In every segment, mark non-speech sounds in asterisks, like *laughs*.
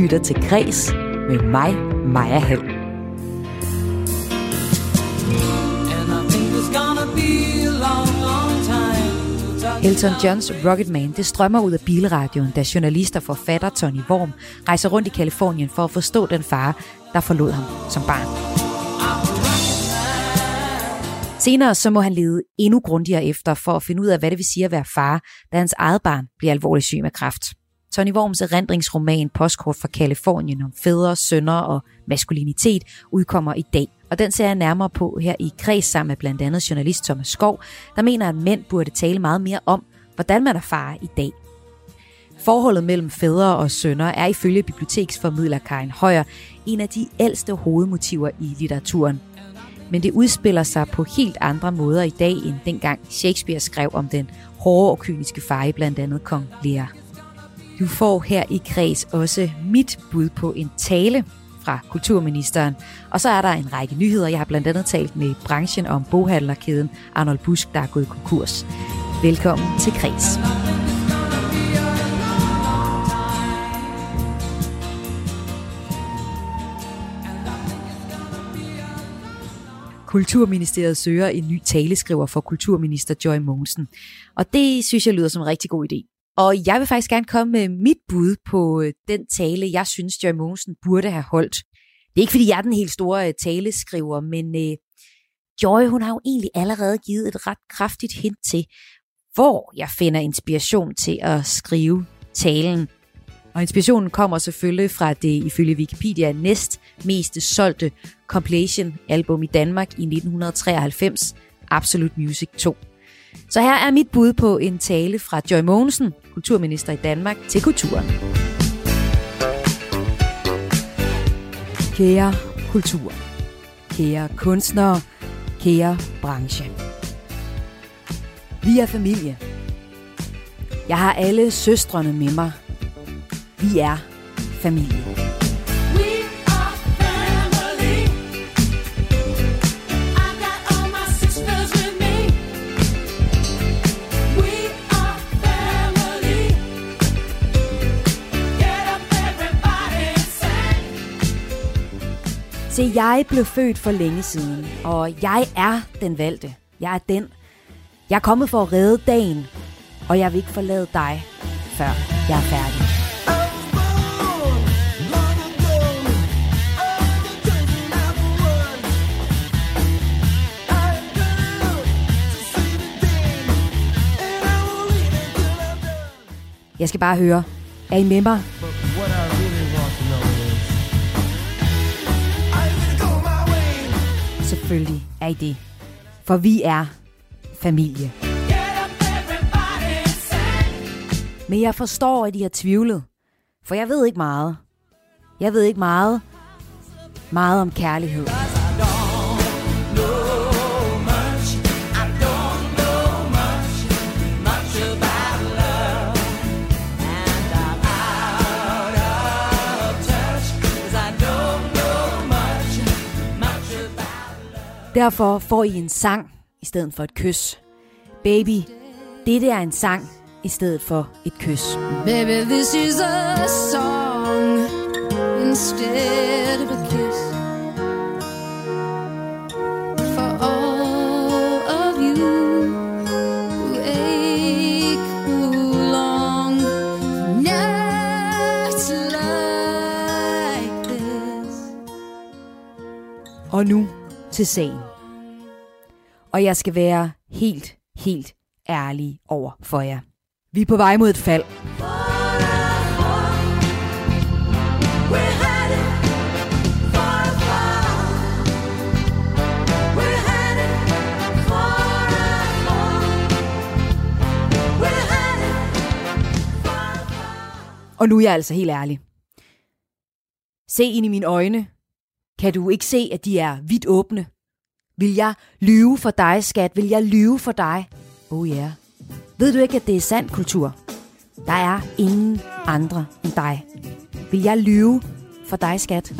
lytter til Græs med mig, Maja Hall. Elton Johns Rocketman, det strømmer ud af bilradioen, da journalist og forfatter Tony Worm rejser rundt i Kalifornien for at forstå den far, der forlod ham som barn. Senere så må han lede endnu grundigere efter for at finde ud af, hvad det vil sige at være far, da hans eget barn bliver alvorligt syg med kræft. Tony Worms erindringsroman Postkort fra Kalifornien om fædre, sønner og maskulinitet udkommer i dag. Og den ser jeg nærmere på her i kreds sammen med blandt andet journalist Thomas Skov, der mener, at mænd burde tale meget mere om, hvordan man er far i dag. Forholdet mellem fædre og sønner er ifølge biblioteksformidler Karin Højer en af de ældste hovedmotiver i litteraturen. Men det udspiller sig på helt andre måder i dag, end dengang Shakespeare skrev om den hårde og kyniske far i blandt andet kong Lear. Du får her i kreds også mit bud på en tale fra kulturministeren. Og så er der en række nyheder. Jeg har blandt andet talt med branchen om boghandlerkæden Arnold Busk, der er gået konkurs. Velkommen til Kreds. Kulturministeriet søger en ny taleskriver for kulturminister Joy Mogensen. Og det synes jeg lyder som en rigtig god idé. Og jeg vil faktisk gerne komme med mit bud på øh, den tale, jeg synes, Joy Mogensen burde have holdt. Det er ikke, fordi jeg er den helt store øh, taleskriver, men øh, Joy, hun har jo egentlig allerede givet et ret kraftigt hint til, hvor jeg finder inspiration til at skrive talen. Og inspirationen kommer selvfølgelig fra det ifølge Wikipedia næst mest solgte compilation album i Danmark i 1993, Absolute Music 2. Så her er mit bud på en tale fra Joy Mogensen, kulturminister i Danmark, til kulturen. Kære kultur, kære kunstnere, kære branche. Vi er familie. Jeg har alle søstrene med mig. Vi er familie. Se, jeg blev født for længe siden, og jeg er den valgte. Jeg er den. Jeg er kommet for at redde dagen, og jeg vil ikke forlade dig, før jeg er færdig. Jeg skal bare høre, er I med mig? Selvfølgelig er I det. For vi er familie. Men jeg forstår, at I har tvivlet. For jeg ved ikke meget. Jeg ved ikke meget. Meget om kærlighed. Derfor får I en sang i stedet for et kys. Baby, dette er en sang i stedet for et kys. Baby, this is a song instead of a kiss. For all of you who ache who long nights like this. Og nu til sagen. Og jeg skal være helt, helt ærlig over for jer. Vi er på vej mod et fald. Og nu er jeg altså helt ærlig. Se ind i mine øjne, kan du ikke se, at de er vidt åbne? Vil jeg lyve for dig, skat? Vil jeg lyve for dig? Oh ja. Yeah. Ved du ikke, at det er sand kultur? Der er ingen andre end dig. Vil jeg lyve for dig, skat?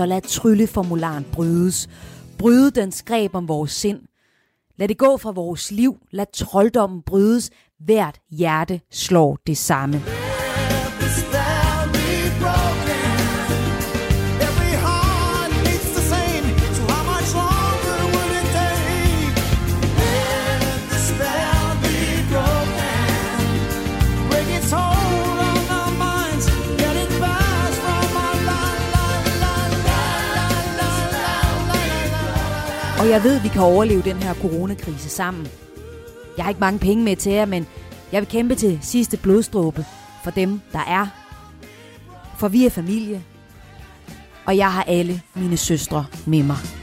Så lad trylleformularen brydes. Bryde den greb om vores sind. Lad det gå fra vores liv. Lad trolddommen brydes. Hvert hjerte slår det samme. Og jeg ved, at vi kan overleve den her coronakrise sammen. Jeg har ikke mange penge med til jer, men jeg vil kæmpe til sidste blodstråbe for dem, der er. For vi er familie. Og jeg har alle mine søstre med mig.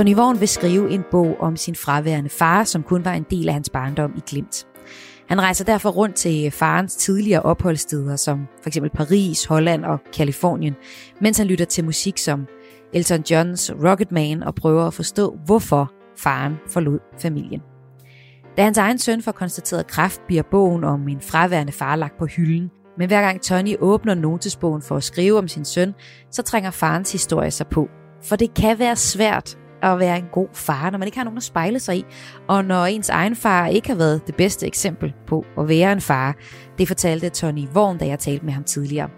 Tony Vaughn vil skrive en bog om sin fraværende far, som kun var en del af hans barndom i Glimt. Han rejser derfor rundt til farens tidligere opholdssteder, som f.eks. Paris, Holland og Kalifornien, mens han lytter til musik som Elton Johns Rocketman og prøver at forstå, hvorfor faren forlod familien. Da hans egen søn får konstateret kræft, bliver bogen om en fraværende far lagt på hylden. Men hver gang Tony åbner notesbogen for at skrive om sin søn, så trænger farens historie sig på. For det kan være svært at være en god far, når man ikke har nogen at spejle sig i, og når ens egen far ikke har været det bedste eksempel på at være en far. Det fortalte Tony Vaughn, da jeg talte med ham tidligere.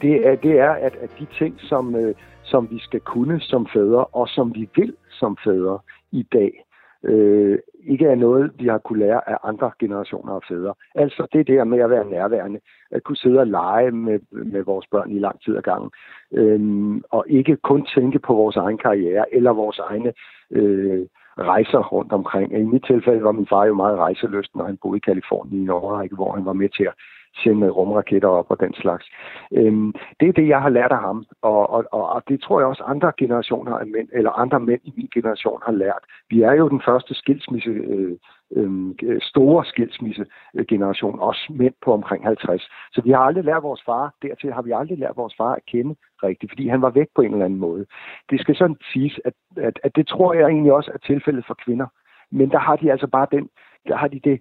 Det er, det er at, at de ting, som, øh, som vi skal kunne som fædre, og som vi vil som fædre i dag, øh, ikke er noget, vi har kunne lære af andre generationer af fædre. Altså det der med at være nærværende, at kunne sidde og lege med, med vores børn i lang tid ad gangen, øhm, og ikke kun tænke på vores egen karriere eller vores egne øh, rejser rundt omkring. I mit tilfælde var min far jo meget rejseløst, når han boede i Kalifornien i en overrække, hvor han var med til at sende rumraketter op og den slags. Øhm, det er det, jeg har lært af ham, og, og, og det tror jeg også andre generationer af mænd, eller andre mænd i min generation har lært. Vi er jo den første skilsmisse, øh, øh, store skilsmisse-generation, også mænd på omkring 50. Så vi har aldrig lært vores far, dertil har vi aldrig lært vores far at kende rigtigt, fordi han var væk på en eller anden måde. Det skal sådan siges, at, at, at det tror jeg egentlig også er tilfældet for kvinder. Men der har de altså bare den, der har de det,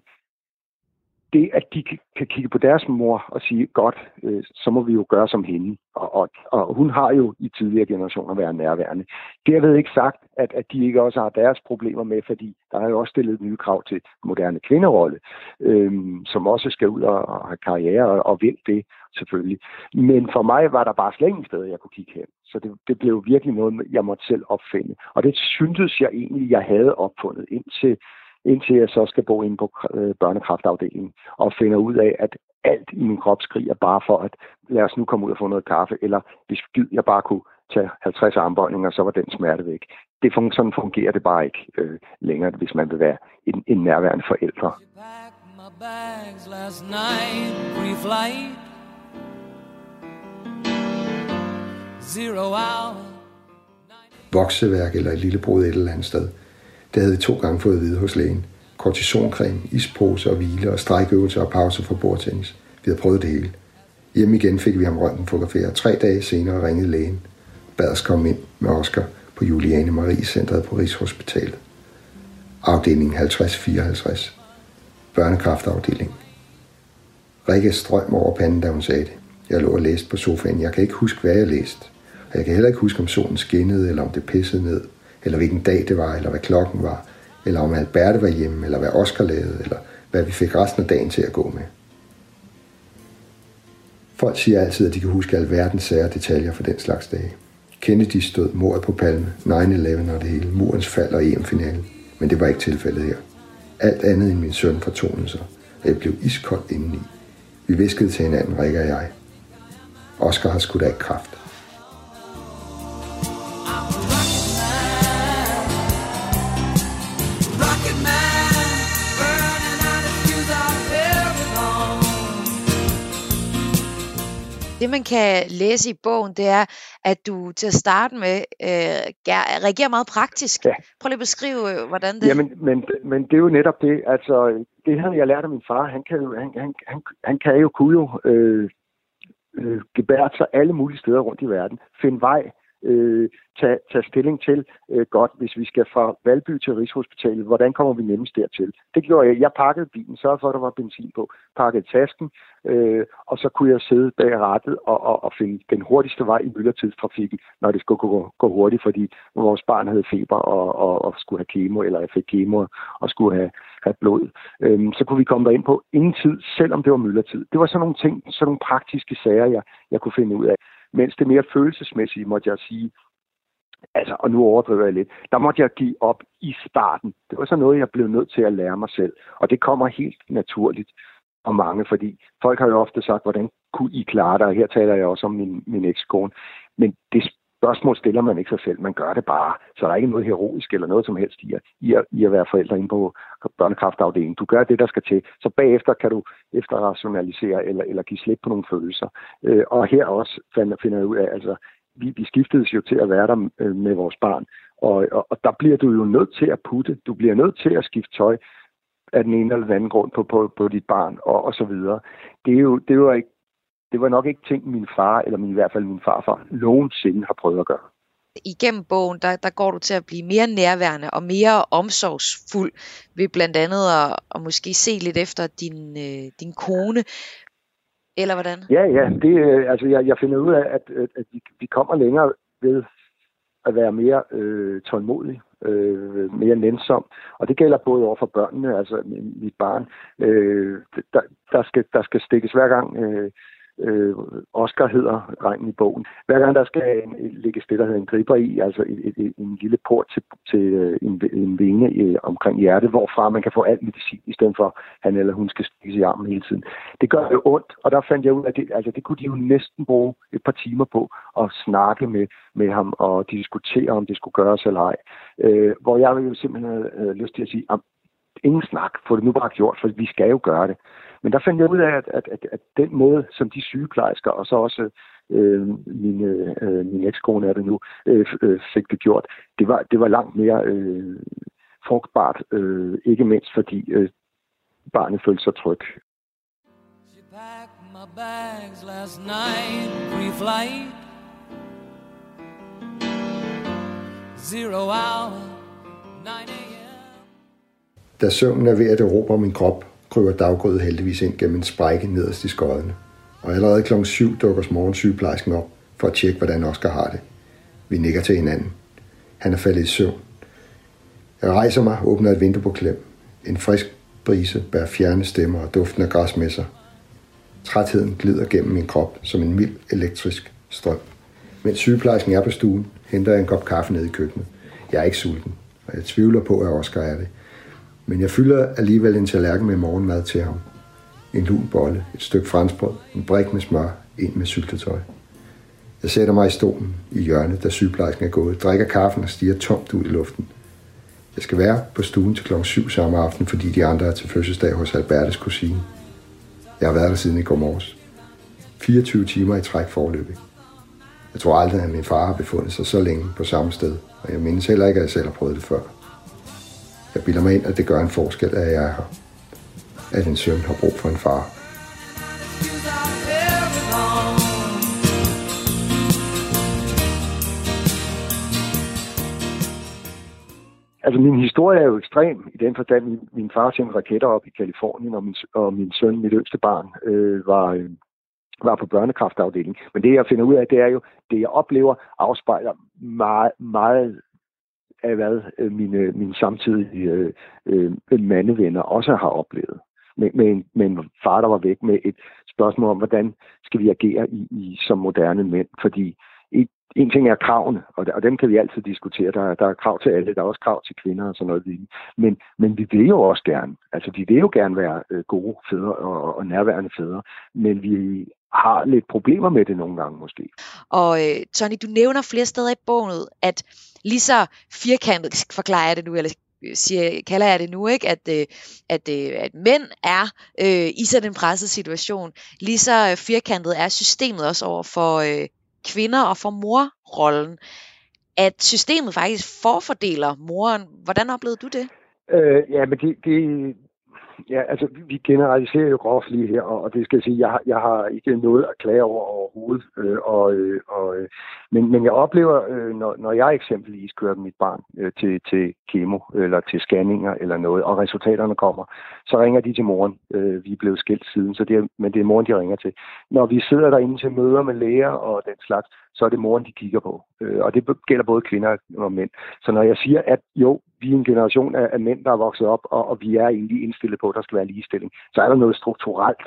det, at de kan kigge på deres mor og sige, godt, øh, så må vi jo gøre som hende. Og, og, og hun har jo i tidligere generationer været nærværende. Derved ikke sagt, at, at de ikke også har deres problemer med, fordi der er jo også stillet nye krav til moderne kvinderolle, øh, som også skal ud og, og have karriere og, og vil det selvfølgelig. Men for mig var der bare slet ingen sted, jeg kunne kigge hen. Så det, det blev virkelig noget, jeg måtte selv opfinde. Og det syntes jeg egentlig, jeg havde opfundet indtil indtil jeg så skal bo inde på øh, børnekraftafdelingen og finder ud af, at alt i min krop skriger bare for, at lad os nu komme ud og få noget kaffe, eller hvis jeg bare kunne tage 50 armbøjninger, så var den smerte væk. Det fun- sådan fungerer det bare ikke øh, længere, hvis man vil være en, en nærværende forældre. Vokseværk eller et lille brud et eller andet sted – det havde vi to gange fået at vide hos lægen. Kortisoncreme, ispose og hvile og strækøvelser og pauser for bordtennis. Vi havde prøvet det hele. Hjemme igen fik vi ham fotograferet. Tre dage senere ringede lægen. Bad os komme ind med Oscar på Juliane Marie Centret på Rigshospitalet. Afdeling 5054. Børnekraftafdeling. Rikke strøm over panden, da hun sagde det. Jeg lå og læste på sofaen. Jeg kan ikke huske, hvad jeg læste. Og jeg kan heller ikke huske, om solen skinnede, eller om det pissede ned eller hvilken dag det var, eller hvad klokken var, eller om Alberte var hjemme, eller hvad Oscar lavede, eller hvad vi fik resten af dagen til at gå med. Folk siger altid, at de kan huske alverdens sære detaljer for den slags dage. Kennedy stod mordet på Palme, 9-11 og det hele, murens fald og EM-finalen. Men det var ikke tilfældet her. Alt andet end min søn fortonede sig, og jeg blev iskoldt indeni. Vi viskede til hinanden, Rikke og jeg. Oscar har skudt af kraft. Det, man kan læse i bogen, det er, at du til at starte med øh, reagerer meget praktisk. Ja. Prøv lige at beskrive, øh, hvordan det... Jamen, men, men det er jo netop det. Altså, det havde jeg lært af min far. Han kan jo, han, han, han, han kan jo kunne jo øh, øh, gebære sig alle mulige steder rundt i verden. Finde vej øh, tage, tage stilling til øh, godt, hvis vi skal fra Valby til Rigshospitalet, hvordan kommer vi nemmest dertil? Det gjorde jeg. Jeg pakkede bilen, sørgede for, at der var benzin på, pakkede tasken, øh, og så kunne jeg sidde bag rattet og, og, og finde den hurtigste vej i myldretidstrafikken, når det skulle gå, gå hurtigt, fordi vores barn havde feber og, og, og skulle have kemo, eller jeg fik kemo og skulle have, have blod. Øh, så kunne vi komme derind på ingen tid, selvom det var myldretid. Det var sådan nogle ting, sådan nogle praktiske sager, jeg, jeg kunne finde ud af. Mens det mere følelsesmæssige, måtte jeg sige, altså, og nu overdriver jeg lidt, der måtte jeg give op i starten. Det var så noget, jeg blev nødt til at lære mig selv. Og det kommer helt naturligt og mange, fordi folk har jo ofte sagt, hvordan kunne I klare det? Og her taler jeg også om min, min ekskone. Men det spørgsmål stiller man ikke sig selv, man gør det bare. Så der er ikke noget heroisk eller noget som helst i at, i at, i at være forældre inde på børnekraftafdelingen. Du gør det, der skal til. Så bagefter kan du efterrationalisere eller, eller give slip på nogle følelser. Øh, og her også finder jeg ud af, altså, vi, vi skiftedes jo til at være der øh, med vores barn. Og, og, og der bliver du jo nødt til at putte. Du bliver nødt til at skifte tøj af den ene eller den anden grund på, på, på dit barn, og, og så videre. Det er jo, det er jo ikke det var nok ikke ting, min far, eller min, i hvert fald min farfar, nogensinde har prøvet at gøre. Igennem bogen, der, der går du til at blive mere nærværende og mere omsorgsfuld ved blandt andet at, at måske se lidt efter din, øh, din kone. Eller hvordan? Ja, ja. Det, øh, altså, jeg, jeg finder ud af, at, at, vi, vi kommer længere ved at være mere øh, tålmodig, øh, mere nænsom. Og det gælder både over for børnene, altså mit barn. Øh, der, der, skal, der skal stikkes hver gang øh, øh, Oscar hedder drengen i bogen. Hver gang der skal ligge det, der hedder en griber i, altså et, et, et, en lille port til, til øh, en, en vinge øh, omkring hjertet, hvorfra man kan få alt medicin, i stedet for han eller hun skal spise i armen hele tiden. Det gør jo ondt, og der fandt jeg ud af, at det, altså, det kunne de jo næsten bruge et par timer på at snakke med, med ham og diskutere, om det skulle gøres eller ej. Øh, hvor jeg jo simpelthen havde, øh, lyst til at sige, ingen snak, få det nu bare gjort, for vi skal jo gøre det. Men der fandt jeg ud af, at, at, at, at den måde, som de sygeplejersker, og så også øh, min, øh, min ekskone er det nu, øh, øh, fik det gjort, det var, det var langt mere øh, frugtbart, øh, ikke mindst fordi øh, barnet følte sig tryg. my bags last night, pre-flight. Zero hour, 9 a.m. Da søvnen er ved at erobre min krop, kryber daggrødet heldigvis ind gennem en sprække nederst i skodden. Og allerede kl. 7 dukker morgensygeplejersken op for at tjekke, hvordan Oscar har det. Vi nikker til hinanden. Han er faldet i søvn. Jeg rejser mig og åbner et vindue på klem. En frisk brise bærer fjerne stemmer og duften af græs med sig. Trætheden glider gennem min krop som en mild elektrisk strøm. Mens sygeplejersken er på stuen, henter jeg en kop kaffe ned i køkkenet. Jeg er ikke sulten, og jeg tvivler på, at Oscar er det. Men jeg fylder alligevel en tallerken med morgenmad til ham. En lun bolle, et stykke franskbrød, en brik med smør, en med syltetøj. Jeg sætter mig i stolen i hjørnet, da sygeplejersken er gået, drikker kaffen og stiger tomt ud i luften. Jeg skal være på stuen til klokken 7 samme aften, fordi de andre er til fødselsdag hos Albertes kusine. Jeg har været der siden i går morges. 24 timer i træk forløbig. Jeg tror aldrig, at min far har befundet sig så længe på samme sted, og jeg mindes heller ikke, at jeg selv har prøvet det før. Jeg bilder mig ind, at det gør en forskel, at jeg er her. At en søn har brug for en far. Altså, min historie er jo ekstrem i den forstand, min, min far sendte raketter op i Kalifornien, og min, og min søn, mit yngste barn, øh, var, øh, var på børnekraftafdelingen. Men det, jeg finder ud af, det er jo, det jeg oplever, afspejler meget, meget af hvad øh, mine, mine samtidige øh, øh, mandevenner også har oplevet. Med, med, en, med en far, der var væk med et spørgsmål om, hvordan skal vi agere i, i som moderne mænd. Fordi et, en ting er kravene, og, og dem kan vi altid diskutere. Der, der er krav til alle, der er også krav til kvinder og sådan noget. Men, men vi vil jo også gerne, altså vi vil jo gerne være øh, gode fædre og, og nærværende fædre, men vi har lidt problemer med det nogle gange måske. Og øh, Tony, du nævner flere steder i bogen, at lige så firkantet, forklarer jeg det nu, eller siger, kalder jeg det nu, ikke? At, øh, at, øh, at mænd er øh, i sådan en presset situation. Lige så firkantet er systemet også over for øh, kvinder og for morrollen. At systemet faktisk forfordeler moren. Hvordan oplevede du det? Øh, ja, men det, det, Ja, altså vi generaliserer jo groft lige her, og det skal jeg sige, jeg, har, jeg har ikke noget at klage over overhovedet. Øh, og, øh, og, øh, men, men jeg oplever, øh, når, når jeg eksempelvis kører mit barn øh, til, til kemo eller til scanninger eller noget, og resultaterne kommer, så ringer de til moren. Øh, vi er blevet skilt siden, så det er, men det er moren, de ringer til. Når vi sidder derinde til møder med læger og den slags, så er det moren, de kigger på. Øh, og det gælder både kvinder og mænd. Så når jeg siger, at jo, vi er en generation af, af mænd, der er vokset op, og, og vi er egentlig indstillet på, at der skal være ligestilling, så er der noget strukturelt,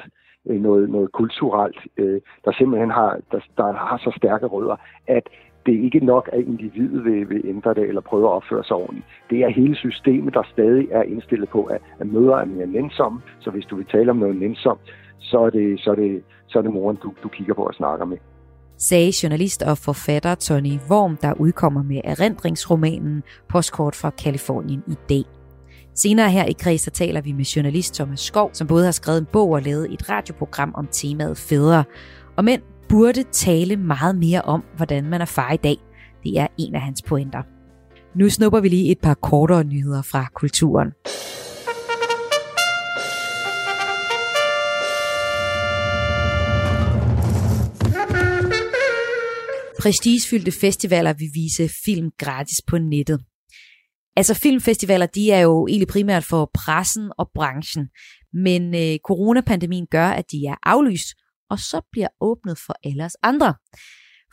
øh, noget, noget kulturelt, øh, der simpelthen har, der, der har så stærke rødder, at det er ikke nok, at individet vil, vil ændre det eller prøve at opføre sig ordentligt. Det er hele systemet, der stadig er indstillet på, at, at mødre er mere nænsomme. Så hvis du vil tale om noget nænsomt, så er det, så er det, så er det moren, du, du kigger på og snakker med sagde journalist og forfatter Tony Worm, der udkommer med erindringsromanen Postkort fra Kalifornien i dag. Senere her i Kreds, taler vi med journalist Thomas Skov, som både har skrevet en bog og lavet et radioprogram om temaet fædre. Og mænd burde tale meget mere om, hvordan man er far i dag. Det er en af hans pointer. Nu snupper vi lige et par kortere nyheder fra kulturen. Prestigefyldte festivaler vil vise film gratis på nettet. Altså filmfestivaler, de er jo egentlig primært for pressen og branchen, men øh, coronapandemien gør, at de er aflyst, og så bliver åbnet for alle os andre.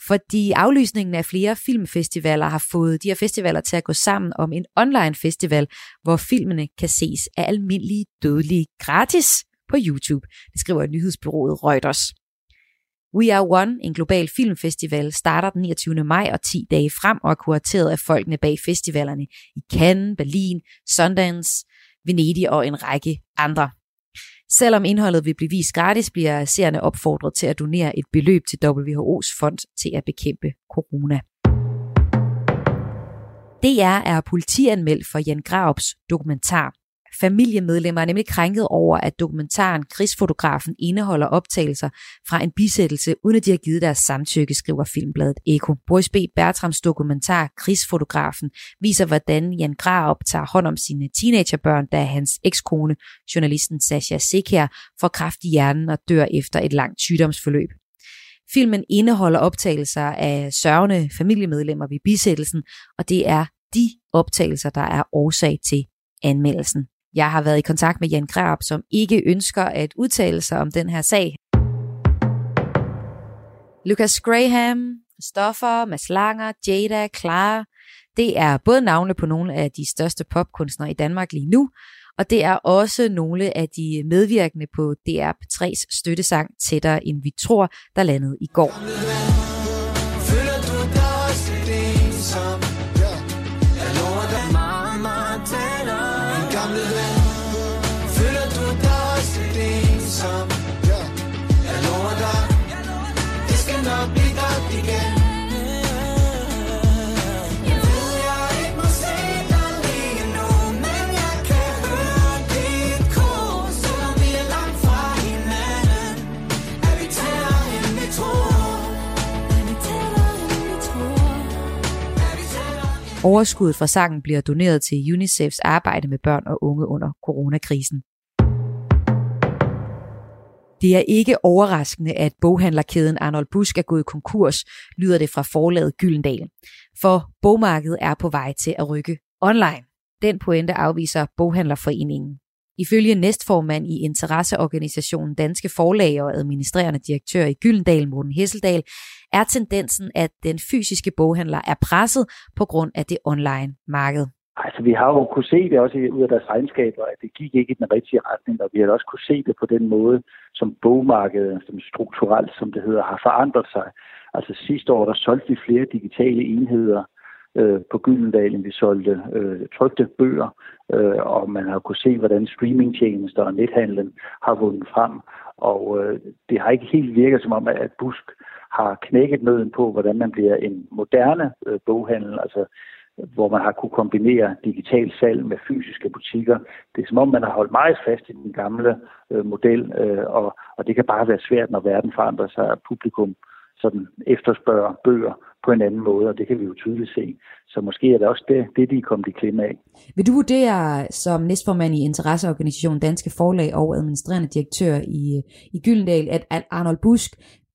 Fordi aflysningen af flere filmfestivaler har fået de her festivaler til at gå sammen om en online festival, hvor filmene kan ses af almindelige dødelige gratis på YouTube. Det skriver nyhedsbyrået Reuters. We Are One, en global filmfestival, starter den 29. maj og 10 dage frem og er kurateret af folkene bag festivalerne i Cannes, Berlin, Sundance, Venedig og en række andre. Selvom indholdet vil blive vist gratis, bliver seerne opfordret til at donere et beløb til WHO's fond til at bekæmpe corona. DR er politianmeldt for Jan Graups dokumentar familiemedlemmer er nemlig krænket over, at dokumentaren Krigsfotografen indeholder optagelser fra en bisættelse, uden at de har givet deres samtykke, skriver filmbladet Eko. Boris B. Bertrams dokumentar Krigsfotografen viser, hvordan Jan Graup tager hånd om sine teenagerbørn, da hans ekskone, journalisten Sasha Sekher, får kraft i hjernen og dør efter et langt sygdomsforløb. Filmen indeholder optagelser af sørgende familiemedlemmer ved bisættelsen, og det er de optagelser, der er årsag til anmeldelsen. Jeg har været i kontakt med Jan Grab, som ikke ønsker at udtale sig om den her sag. Lucas Graham, Stoffer, Mads Langer, Jada, Clara, det er både navne på nogle af de største popkunstnere i Danmark lige nu, og det er også nogle af de medvirkende på DR3's støttesang Tættere end vi tror, der landede i går. Overskuddet fra sangen bliver doneret til UNICEFs arbejde med børn og unge under coronakrisen. Det er ikke overraskende, at boghandlerkæden Arnold Busk er gået konkurs, lyder det fra forlaget Gyldendal. For bogmarkedet er på vej til at rykke online. Den pointe afviser Boghandlerforeningen. Ifølge næstformand i interesseorganisationen Danske Forlag og administrerende direktør i Gyldendal, Morten Hesseldal, er tendensen, at den fysiske boghandler er presset på grund af det online marked. Altså, vi har jo kunne se det også ud af deres regnskaber, at det gik ikke i den rigtige retning, og vi har også kunne se det på den måde, som bogmarkedet, som strukturelt, som det hedder, har forandret sig. Altså sidste år, der solgte vi flere digitale enheder øh, på Gyldendal, end vi solgte øh, trygte bøger, øh, og man har kunne se, hvordan streamingtjenester og nethandlen har vundet frem, og øh, det har ikke helt virket som om, at Busk har knækket nøden på, hvordan man bliver en moderne øh, boghandel. Altså, hvor man har kunne kombinere digital salg med fysiske butikker. Det er som om, man har holdt meget fast i den gamle øh, model, øh, og, og det kan bare være svært, når verden forandrer sig, at publikum sådan efterspørger bøger på en anden måde, og det kan vi jo tydeligt se. Så måske er det også det, det de er kommet i klemme af. Vil du vurdere som næstformand i interesseorganisationen Danske Forlag og administrerende direktør i, i Gyldendal, at Arnold Busk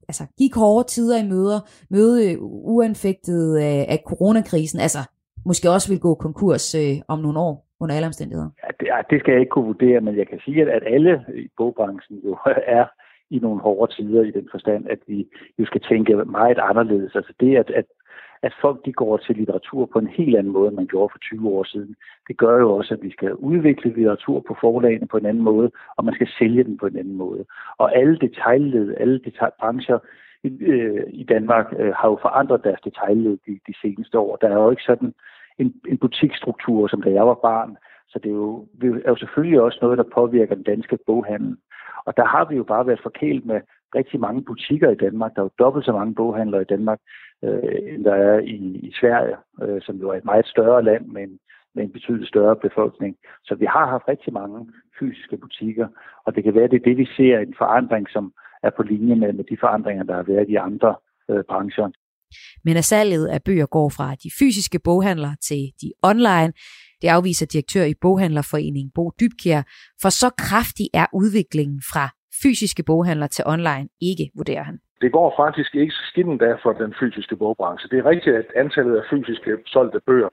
altså, gik hårde tider i møder, møde uanfægtet af, af coronakrisen, altså måske også vil gå konkurs øh, om nogle år under alle omstændigheder? Ja, det, det skal jeg ikke kunne vurdere, men jeg kan sige, at, at alle i bogbranchen jo *laughs* er i nogle hårde tider i den forstand, at vi jo skal tænke meget anderledes. Altså det, at, at, at folk de går til litteratur på en helt anden måde, end man gjorde for 20 år siden, det gør jo også, at vi skal udvikle litteratur på forlagene på en anden måde, og man skal sælge den på en anden måde. Og alle detaljled, alle detaljbrancher øh, i Danmark øh, har jo forandret deres detaljled de, de seneste år. Der er jo ikke sådan en, en butikstruktur, som da jeg var barn. Så det er jo, det er jo selvfølgelig også noget, der påvirker den danske boghandel. Og der har vi jo bare været forkælet med rigtig mange butikker i Danmark. Der er jo dobbelt så mange boghandlere i Danmark, øh, end der er i, i Sverige, øh, som jo er et meget større land med en, med en betydeligt større befolkning. Så vi har haft rigtig mange fysiske butikker, og det kan være, det er det, vi ser en forandring, som er på linje med, med de forandringer, der har været i andre øh, brancher. Men at salget af bøger går fra de fysiske boghandlere til de online, det afviser direktør i Boghandlerforeningen Bo Dybkjær, for så kraftig er udviklingen fra fysiske boghandler til online ikke, vurderer han. Det går faktisk ikke skidt der for den fysiske bogbranche. Det er rigtigt, at antallet af fysiske solgte bøger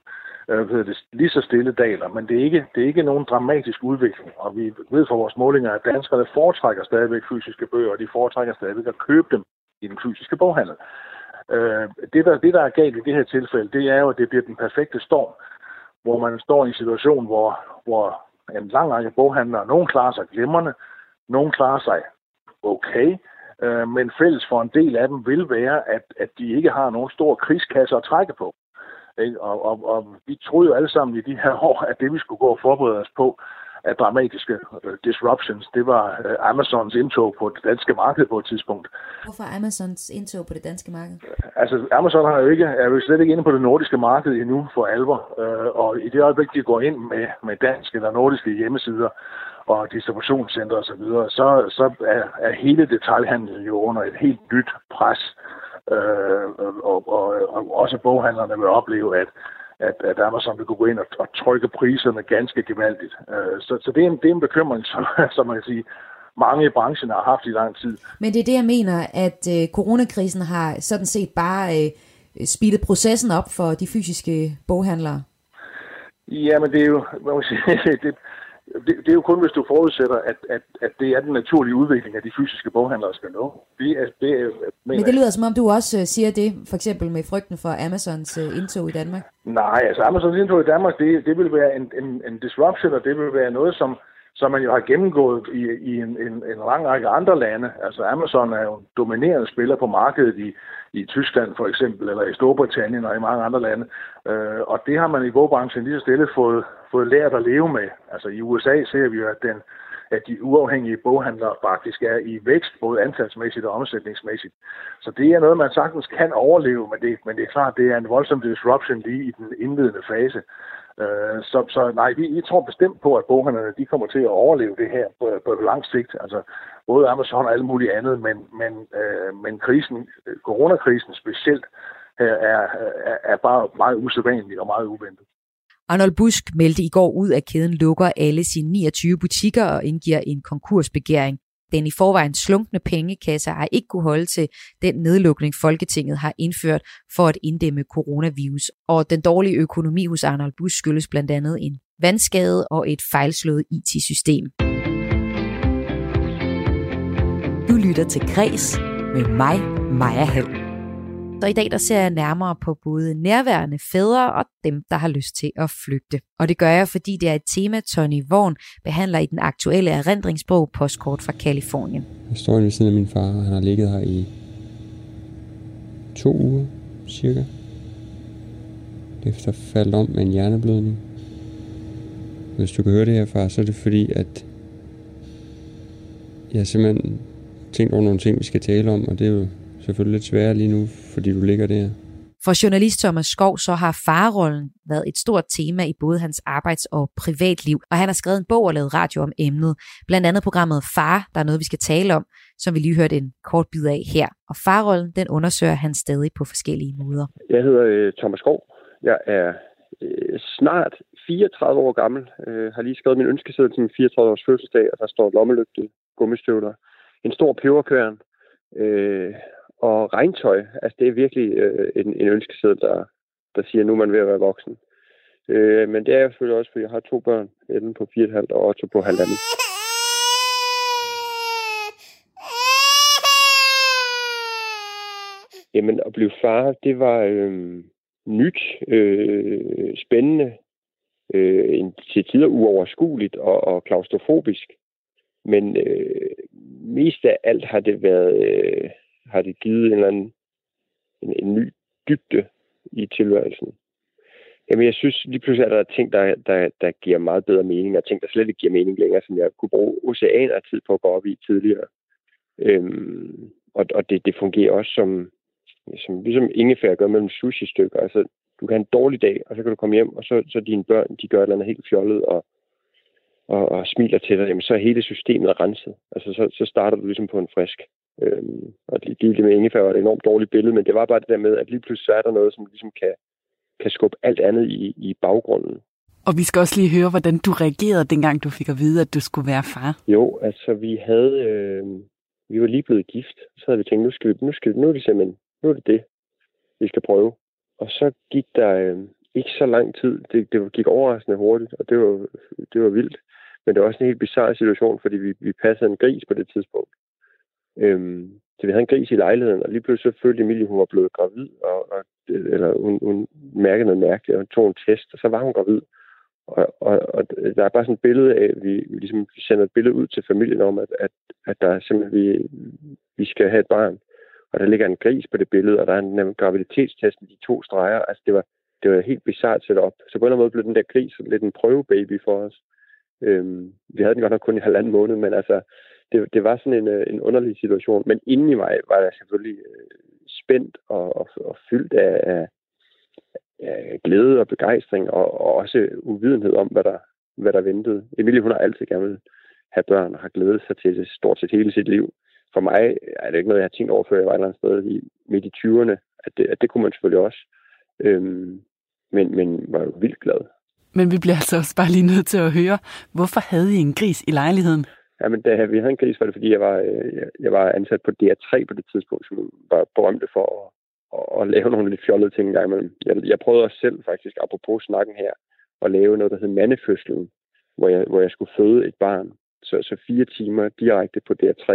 øh, det, lige så stille daler, men det er, ikke, det er ikke nogen dramatisk udvikling. Og vi ved fra vores målinger, at danskerne foretrækker stadigvæk fysiske bøger, og de foretrækker stadigvæk at købe dem i den fysiske boghandel. Øh, det, der, det, der er galt i det her tilfælde, det er jo, at det bliver den perfekte storm hvor man står i en situation, hvor, hvor en lang række boghandlere, nogen klarer sig glimrende, nogen klarer sig okay, øh, men fælles for en del af dem vil være, at, at de ikke har nogen stor krigskasse at trække på. Ikke? Og, og, og vi troede jo alle sammen i de her *laughs* år, at det vi skulle gå og forberede os på, af dramatiske uh, disruptions, det var uh, Amazons indtog på det danske marked på et tidspunkt. Hvorfor Amazons indtog på det danske marked? Altså, Amazon har jo ikke, er jo slet ikke inde på det nordiske marked endnu for alvor, uh, og i det øjeblik, de går ind med, med danske eller nordiske hjemmesider og distributionscentre osv., så, videre, så, så er, er hele detaljhandlen jo under et helt nyt pres, uh, og, og, og også boghandlerne vil opleve, at at, at Amazon vil kunne gå ind og, og trykke priserne ganske gevaldigt. Øh, så, så det, er en, det er en bekymring, *laughs* som, som man kan sige, mange i branchen har haft i lang tid. Men det er det, jeg mener, at øh, coronakrisen har sådan set bare øh, speedet processen op for de fysiske boghandlere. Ja, men det er jo, man må sige, *laughs* det, det, det er jo kun, hvis du forudsætter, at, at, at det er den naturlige udvikling, at de fysiske boghandlere skal nå. Det er, det er, men det lyder som om, du også øh, siger det, for eksempel med frygten for Amazons øh, indtog i Danmark. Nej, altså Amazons indtog i Danmark, det, det vil være en, en, en disruption, og det vil være noget, som, som man jo har gennemgået i, i en, en, en lang række andre lande. Altså Amazon er jo en dominerende spiller på markedet i, i Tyskland for eksempel, eller i Storbritannien og i mange andre lande. Øh, og det har man i bogbranchen lige så stille fået, fået lært at leve med. Altså i USA ser vi jo, at, den, at de uafhængige boghandlere faktisk er i vækst, både antalsmæssigt og omsætningsmæssigt. Så det er noget, man sagtens kan overleve, men det, men det er klart, det er en voldsom disruption lige i den indledende fase. Øh, så, så nej, vi, vi tror bestemt på, at boghandlerne de kommer til at overleve det her på, på lang sigt. Altså både Amazon og alt muligt andet, men, men, øh, men krisen, øh, coronakrisen specielt, her er, er, er bare meget usædvanlig og meget uventet. Arnold Busk meldte i går ud, at kæden lukker alle sine 29 butikker og indgiver en konkursbegæring. Den i forvejen slunkne pengekasse har ikke kunne holde til den nedlukning, Folketinget har indført for at inddæmme coronavirus. Og den dårlige økonomi hos Arnold Busk skyldes blandt andet en vandskade og et fejlslået IT-system. Du lytter til Græs med mig, Maja Hall. Så i dag der ser jeg nærmere på både nærværende fædre og dem, der har lyst til at flygte. Og det gør jeg, fordi det er et tema, Tony Vaughn behandler i den aktuelle erindringsbog Postkort fra Kalifornien. Jeg står ved siden af min far, og han har ligget her i to uger cirka. Efter faldt om med en hjerneblødning. Hvis du kan høre det her, far, så er det fordi, at jeg simpelthen tænkt over nogle ting, vi skal tale om, og det er jo selvfølgelig lidt sværere lige nu, fordi du ligger der. For journalist Thomas Skov så har farrollen været et stort tema i både hans arbejds- og privatliv, og han har skrevet en bog og lavet radio om emnet. Blandt andet programmet Far, der er noget, vi skal tale om, som vi lige hørte en kort bid af her. Og farrollen, den undersøger han stadig på forskellige måder. Jeg hedder øh, Thomas Skov. Jeg er øh, snart 34 år gammel. Jeg har lige skrevet min ønskeseddel til min 34 års fødselsdag, og der står lommelygte, gummistøvler, en stor peberkøren, øh, og regntøj, altså det er virkelig øh, en, en ønskeseddel, der, der siger, at nu er man ved at være voksen. Øh, men det er jeg selvfølgelig også, fordi jeg har to børn, Ellen på 4,5 og Otto på halvanden. Jamen, at blive far, det var øh, nyt, øh, spændende, øh, en, til tider uoverskueligt og, og klaustrofobisk. Men øh, mest af alt har det været, øh, har det givet en eller anden en, en ny dybde i tilværelsen. Jamen, jeg synes lige pludselig, at der er ting, der, der, der giver meget bedre mening, og ting, der slet ikke giver mening længere, som jeg kunne bruge oceaner af tid på at gå op i tidligere. Øhm, og og det, det fungerer også som, som ligesom ingefær gør mellem sushi-stykker. Altså, du kan have en dårlig dag, og så kan du komme hjem, og så, så dine børn, de gør et eller andet helt fjollet, og, og, og smiler til dig, jamen så er hele systemet renset. Altså, så, så starter du ligesom på en frisk. Øhm, og lige med ingefær var et enormt dårligt billede, men det var bare det der med, at lige pludselig er der noget, som ligesom kan, kan skubbe alt andet i, i baggrunden. Og vi skal også lige høre, hvordan du reagerede, dengang du fik at vide, at du skulle være far. Jo, altså vi havde, øh, vi var lige blevet gift. Så havde vi tænkt, nu skal vi, nu skal vi, nu er det simpelthen, nu er det det, vi skal prøve. Og så gik der øh, ikke så lang tid. Det, det gik overraskende hurtigt, og det var, det var vildt. Men det var også en helt bizarre situation, fordi vi, vi passede en gris på det tidspunkt. Øhm, så vi havde en gris i lejligheden, og lige pludselig så følte Emilie, hun var blevet gravid, og, og, eller hun, hun mærkede noget mærkeligt, og tog en test, og så var hun gravid. Og, og, og der er bare sådan et billede af, at vi, vi ligesom sender et billede ud til familien om, at, at, at der simpelthen, vi, vi skal have et barn. Og der ligger en gris på det billede, og der er en graviditetstest med de to streger. Altså, det var, det var helt bizart set op. Så på en eller anden måde blev den der gris lidt en prøvebaby for os. Øhm, vi havde den godt nok kun i halvanden måned, men altså, det, det var sådan en, øh, en underlig situation. Men inden i mig var jeg selvfølgelig øh, spændt og, og, og fyldt af, af, af glæde og begejstring, og, og også uvidenhed om, hvad der, hvad der ventede. Emilie, hun har altid gerne vil have børn og har glædet sig til det stort set hele sit liv. For mig er det ikke noget, jeg har tænkt over, før jeg var et eller andet sted i, midt i 20'erne, at det, at det kunne man selvfølgelig også. Øhm, men, men var jo vildt glad. Men vi bliver altså også bare lige nødt til at høre, hvorfor havde I en gris i lejligheden? Jamen, da vi havde en gris, var det fordi, jeg var, øh, jeg, jeg var ansat på DR3 på det tidspunkt, som var berømte for at, at, at lave nogle lidt fjollede ting engang imellem. Jeg, jeg prøvede også selv faktisk, apropos snakken her, at lave noget, der hed mandefødslen, hvor jeg, hvor jeg skulle føde et barn. Så, så fire timer direkte på DR3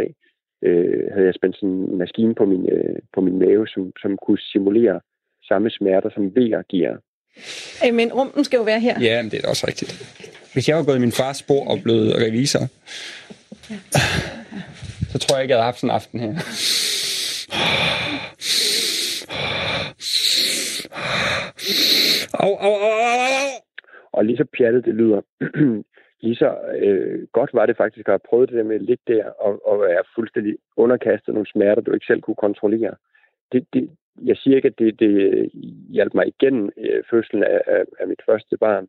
øh, havde jeg spændt sådan en maskine på min, øh, på min mave, som, som kunne simulere samme smerter, som VR giver. Men rumpen skal jo være her. Ja, men det er også rigtigt. Hvis jeg var gået i min fars spor og blevet revisor, ja. så tror jeg ikke, jeg havde haft sådan en aften her. Au, au, au, au, au. Og lige så pjattet det lyder, *clears throat* lige så øh, godt var det faktisk at have prøvet det der med at ligge der og, og være fuldstændig underkastet nogle smerter, du ikke selv kunne kontrollere. Det, det, jeg siger ikke, at det, det hjalp mig igennem øh, fødslen af, af, af mit første barn,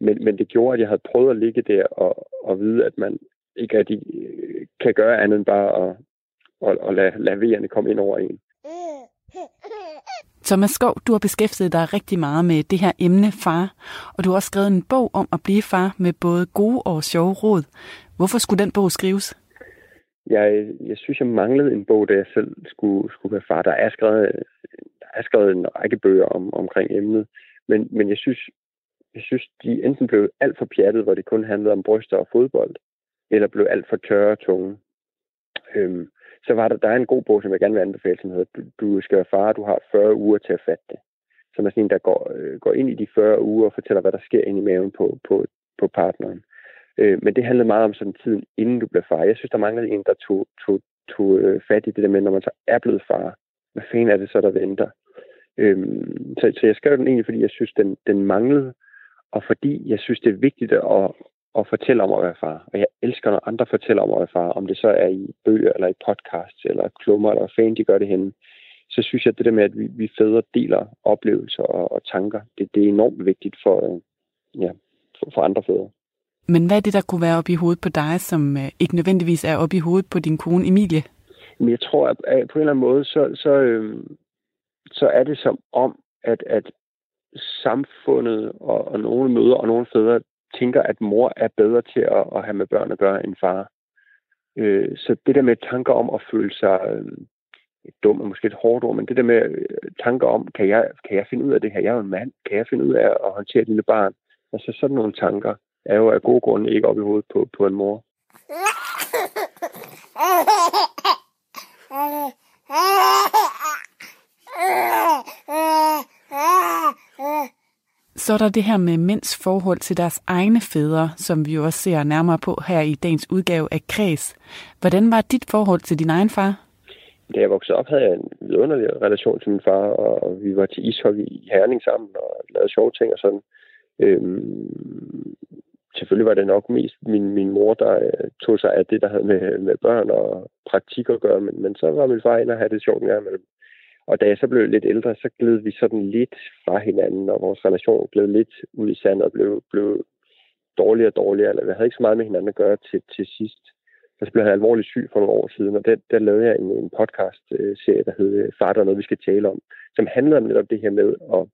men, men det gjorde, at jeg havde prøvet at ligge der og, og vide, at man ikke rigtig øh, kan gøre andet end bare at, at, at lade, lade vejerne komme ind over en. Thomas Skov, du har beskæftiget dig rigtig meget med det her emne far, og du har også skrevet en bog om at blive far med både gode og sjove råd. Hvorfor skulle den bog skrives? Jeg, jeg synes, jeg manglede en bog, da jeg selv skulle, skulle være far. Der er skrevet, der er skrevet en række bøger om, omkring emnet, men, men jeg synes, jeg synes, de enten blev alt for pjattet, hvor det kun handlede om bryster og fodbold, eller blev alt for tørre tunge. Øhm, så var der, der er en god bog, som jeg gerne vil anbefale, som hedder Du, du skal være far, du har 40 uger til at fatte det. Som er sådan en, der går, øh, går ind i de 40 uger og fortæller, hvad der sker ind i maven på, på, på partneren. Øh, men det handlede meget om sådan tiden, inden du blev far. Jeg synes, der manglede en, der tog, tog, tog øh, fat i det der med, når man så er blevet far. Hvad fanden er det så, der venter? Øh, så, så jeg skrev den egentlig, fordi jeg synes, den, den manglede, og fordi jeg synes, det er vigtigt at, at fortælle om at være far. Og jeg elsker, når andre fortæller om at være far, om det så er i bøger, eller i podcasts, eller klummer, eller hvad fanden de gør det henne. så synes jeg, at det der med, at vi, vi fædre deler oplevelser og, og tanker, det, det er enormt vigtigt for, ja, for, for andre fædre. Men hvad er det, der kunne være op i hovedet på dig, som øh, ikke nødvendigvis er op i hovedet på din kone Emilie? Men jeg tror, at på en eller anden måde, så, så, øh, så er det som om, at, at samfundet og, og nogle møder og nogle fædre tænker, at mor er bedre til at, at have med børn at gøre end far. Øh, så det der med tanker om at føle sig øh, dum er måske et hårdt ord, men det der med øh, tanker om, kan jeg, kan jeg finde ud af det her? Jeg er jo en mand. Kan jeg finde ud af at håndtere et lille barn? Altså sådan nogle tanker er jo af gode grunde ikke op i hovedet på, på en mor. *laughs* Så er der det her med mænds forhold til deres egne fædre, som vi jo også ser nærmere på her i dagens udgave af Kreds. Hvordan var dit forhold til din egen far? Da jeg voksede op, havde jeg en vidunderlig relation til min far, og vi var til ishockey i Herning sammen og lavede sjove ting og sådan. Øhm, selvfølgelig var det nok mest min, min mor, der øh, tog sig af det, der havde med, med børn og praktik at gøre, men, men så var min far inde og havde det sjovt en gang imellem. Og da jeg så blev lidt ældre, så gled vi sådan lidt fra hinanden, og vores relation blev lidt ud i sandet og blev, blev dårligere og dårligere. Eller vi havde ikke så meget med hinanden at gøre til, til sidst. Og så blev han alvorligt syg for nogle år siden, og der, der lavede jeg en, en podcast-serie, øh, der hed Far, der er noget, vi skal tale om, som handlede om netop det her med, at,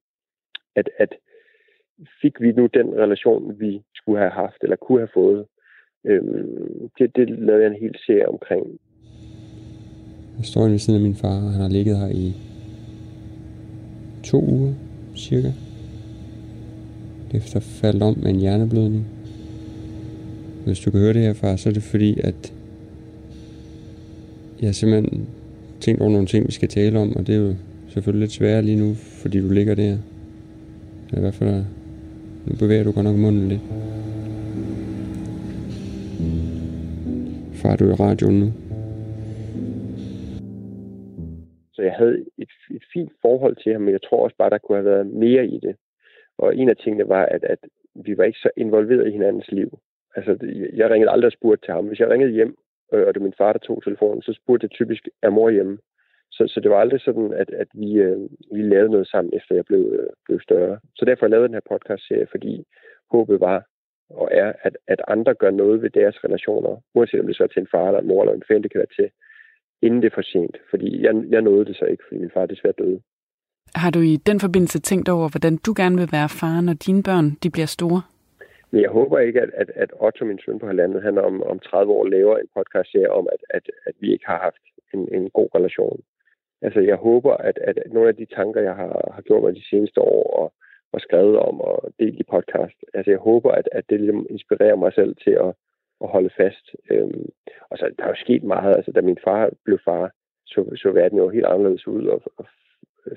at, at fik vi nu den relation, vi skulle have haft, eller kunne have fået. Øhm, det, det lavede jeg en hel serie omkring. Jeg står inde ved siden af min far, og han har ligget her i to uger, cirka. Efter faldt om med en hjerneblødning. Hvis du kan høre det her, far, så er det fordi, at jeg har simpelthen tænkt over nogle ting, vi skal tale om, og det er jo selvfølgelig lidt sværere lige nu, fordi du ligger der. I hvert fald, øh, nu bevæger du godt nok munden lidt. Far, du er i radioen nu. Så jeg havde et, et fint forhold til ham, men jeg tror også bare, der kunne have været mere i det. Og en af tingene var, at, at vi var ikke så involveret i hinandens liv. Altså, jeg ringede aldrig og spurgte til ham. Hvis jeg ringede hjem, øh, og det var min far, der tog telefonen, så spurgte jeg typisk, er mor hjemme? Så, så det var aldrig sådan, at, at vi, øh, vi lavede noget sammen, efter jeg blev, øh, blev større. Så derfor jeg lavede den her podcast-serie, fordi håbet var og er, at, at andre gør noget ved deres relationer, uanset om det så er til en far eller en mor eller en fan, det kan være til, inden det er for sent. Fordi jeg, jeg nåede det så ikke, fordi min far desværre døde. Har du i den forbindelse tænkt over, hvordan du gerne vil være far, når dine børn de bliver store? Men jeg håber ikke, at, at, at Otto, min søn på halvandet, han om, om 30 år laver en podcast om, at, at, at vi ikke har haft en, en god relation. Altså, jeg håber, at, at nogle af de tanker, jeg har, har gjort mig de seneste år og, og skrevet om og delt i podcast, altså, jeg håber, at, at det ligesom inspirerer mig selv til at, at holde fast. Øhm, og så der er jo sket meget. Altså, da min far blev far, så, så verden jo helt anderledes ud, og, og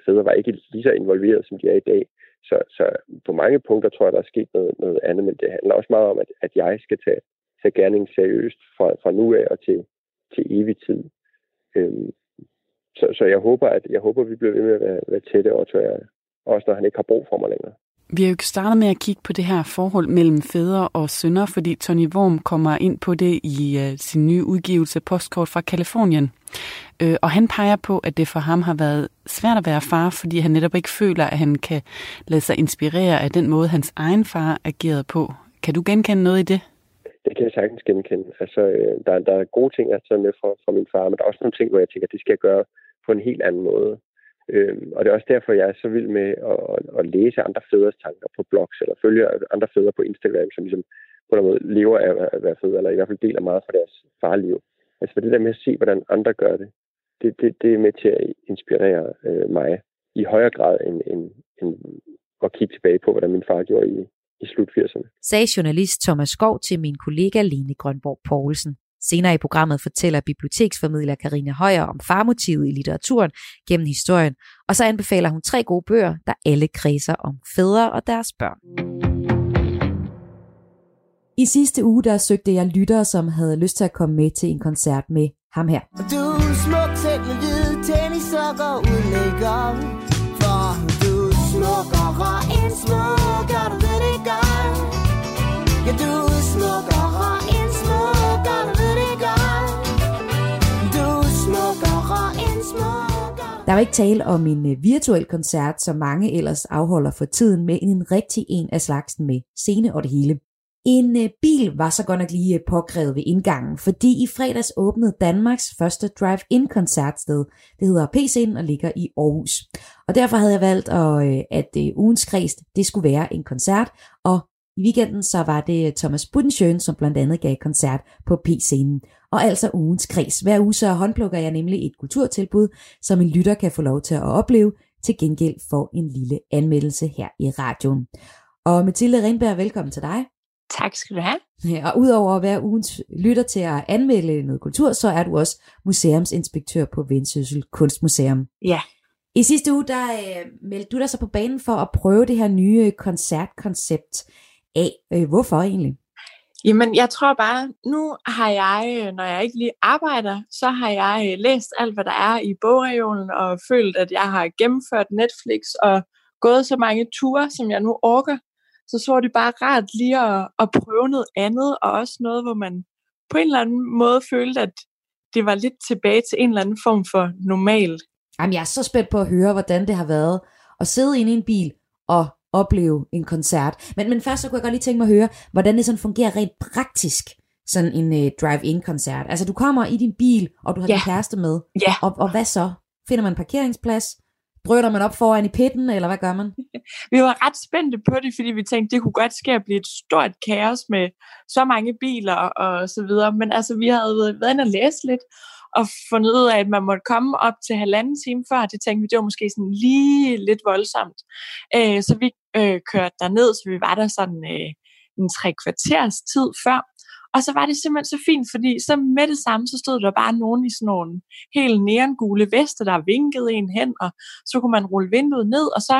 fædre var ikke lige så involveret, som de er i dag. Så, så på mange punkter tror jeg, der er sket noget, noget andet, men det handler også meget om, at, at jeg skal tage, tage gerningen seriøst fra, fra nu af og til, til evig tid. Øhm, så, så jeg håber, at jeg håber, at vi bliver ved med at være, være tætte, og jeg, også når han ikke har brug for mig længere. Vi har jo startet med at kigge på det her forhold mellem fædre og sønner, fordi Tony Worm kommer ind på det i uh, sin nye udgivelse Postkort fra Kalifornien. Uh, øh, og han peger på, at det for ham har været svært at være far, fordi han netop ikke føler, at han kan lade sig inspirere af den måde, hans egen far agerede på. Kan du genkende noget i det? Det kan jeg sagtens genkende. Altså, øh, der, der er gode ting, jeg tager med fra, fra min far, men der er også nogle ting, hvor jeg tænker, at det skal jeg gøre på en helt anden måde. Øhm, og det er også derfor, jeg er så vild med at, at læse andre fædres tanker på blogs, eller følge andre fædre på Instagram, som ligesom på en måde lever af at være fædre, eller i hvert fald deler meget fra deres farliv. Altså for det der med at se, hvordan andre gør det, det, det, det er med til at inspirere øh, mig i højere grad end, end, end at kigge tilbage på, hvordan min far gjorde i, i slut 80'erne. Sagde journalist Thomas Skov til min kollega Lene Grønborg Poulsen. Senere i programmet fortæller biblioteksformidler Karina Højer om farmotivet i litteraturen gennem historien, og så anbefaler hun tre gode bøger, der alle kredser om fædre og deres børn. I sidste uge der søgte jeg lyttere, som havde lyst til at komme med til en koncert med ham her. Du er smuk selv med hvide tennissokker make For du er smukkere end smuk, Der var ikke tale om en øh, virtuel koncert, som mange ellers afholder for tiden, med en rigtig en af slagsen med scene og det hele. En øh, bil var så godt nok lige øh, påkrævet ved indgangen, fordi i fredags åbnede Danmarks første drive-in koncertsted. Det hedder PC'en og ligger i Aarhus. Og derfor havde jeg valgt, at, at ugens kreds, det skulle være en koncert, og i weekenden så var det Thomas Budensjøen, som blandt andet gav koncert på P-scenen. Og altså ugens kreds. Hver uge så håndplukker jeg nemlig et kulturtilbud, som en lytter kan få lov til at opleve, til gengæld for en lille anmeldelse her i radioen. Og Mathilde Rindberg, velkommen til dig. Tak skal du have. Ja, og udover at være ugens lytter til at anmelde noget kultur, så er du også museumsinspektør på Vendsyssel Kunstmuseum. Ja. I sidste uge, der øh, meldte du dig så på banen for at prøve det her nye koncertkoncept af. Øh, hvorfor egentlig? Jamen, jeg tror bare, nu har jeg, øh, når jeg ikke lige arbejder, så har jeg øh, læst alt, hvad der er i bogreolen, og følt, at jeg har gennemført Netflix og gået så mange ture, som jeg nu orker. Så så det bare rart lige at, at prøve noget andet, og også noget, hvor man på en eller anden måde følte, at det var lidt tilbage til en eller anden form for normal. Jamen, jeg er så spændt på at høre, hvordan det har været at sidde inde i en bil og opleve en koncert. Men, men først så kunne jeg godt lige tænke mig at høre, hvordan det sådan fungerer rent praktisk, sådan en uh, drive-in-koncert. Altså du kommer i din bil, og du har ja. din kæreste med. Ja. Og, og hvad så? Finder man en parkeringsplads? Drøner man op foran i pitten, eller hvad gør man? *laughs* vi var ret spændte på det, fordi vi tænkte, det kunne godt ske at blive et stort kaos med så mange biler og så videre. Men altså, vi havde været inde og læse lidt, og fundet ud af, at man måtte komme op til halvanden time før. Det tænkte vi, det var måske sådan lige lidt voldsomt. Øh, så vi øh, kørte ned, så vi var der sådan øh, en tre kvarters tid før. Og så var det simpelthen så fint, fordi så med det samme, så stod der bare nogen i sådan nogle helt neongule veste, der vinkede en hen, og så kunne man rulle vinduet ned, og så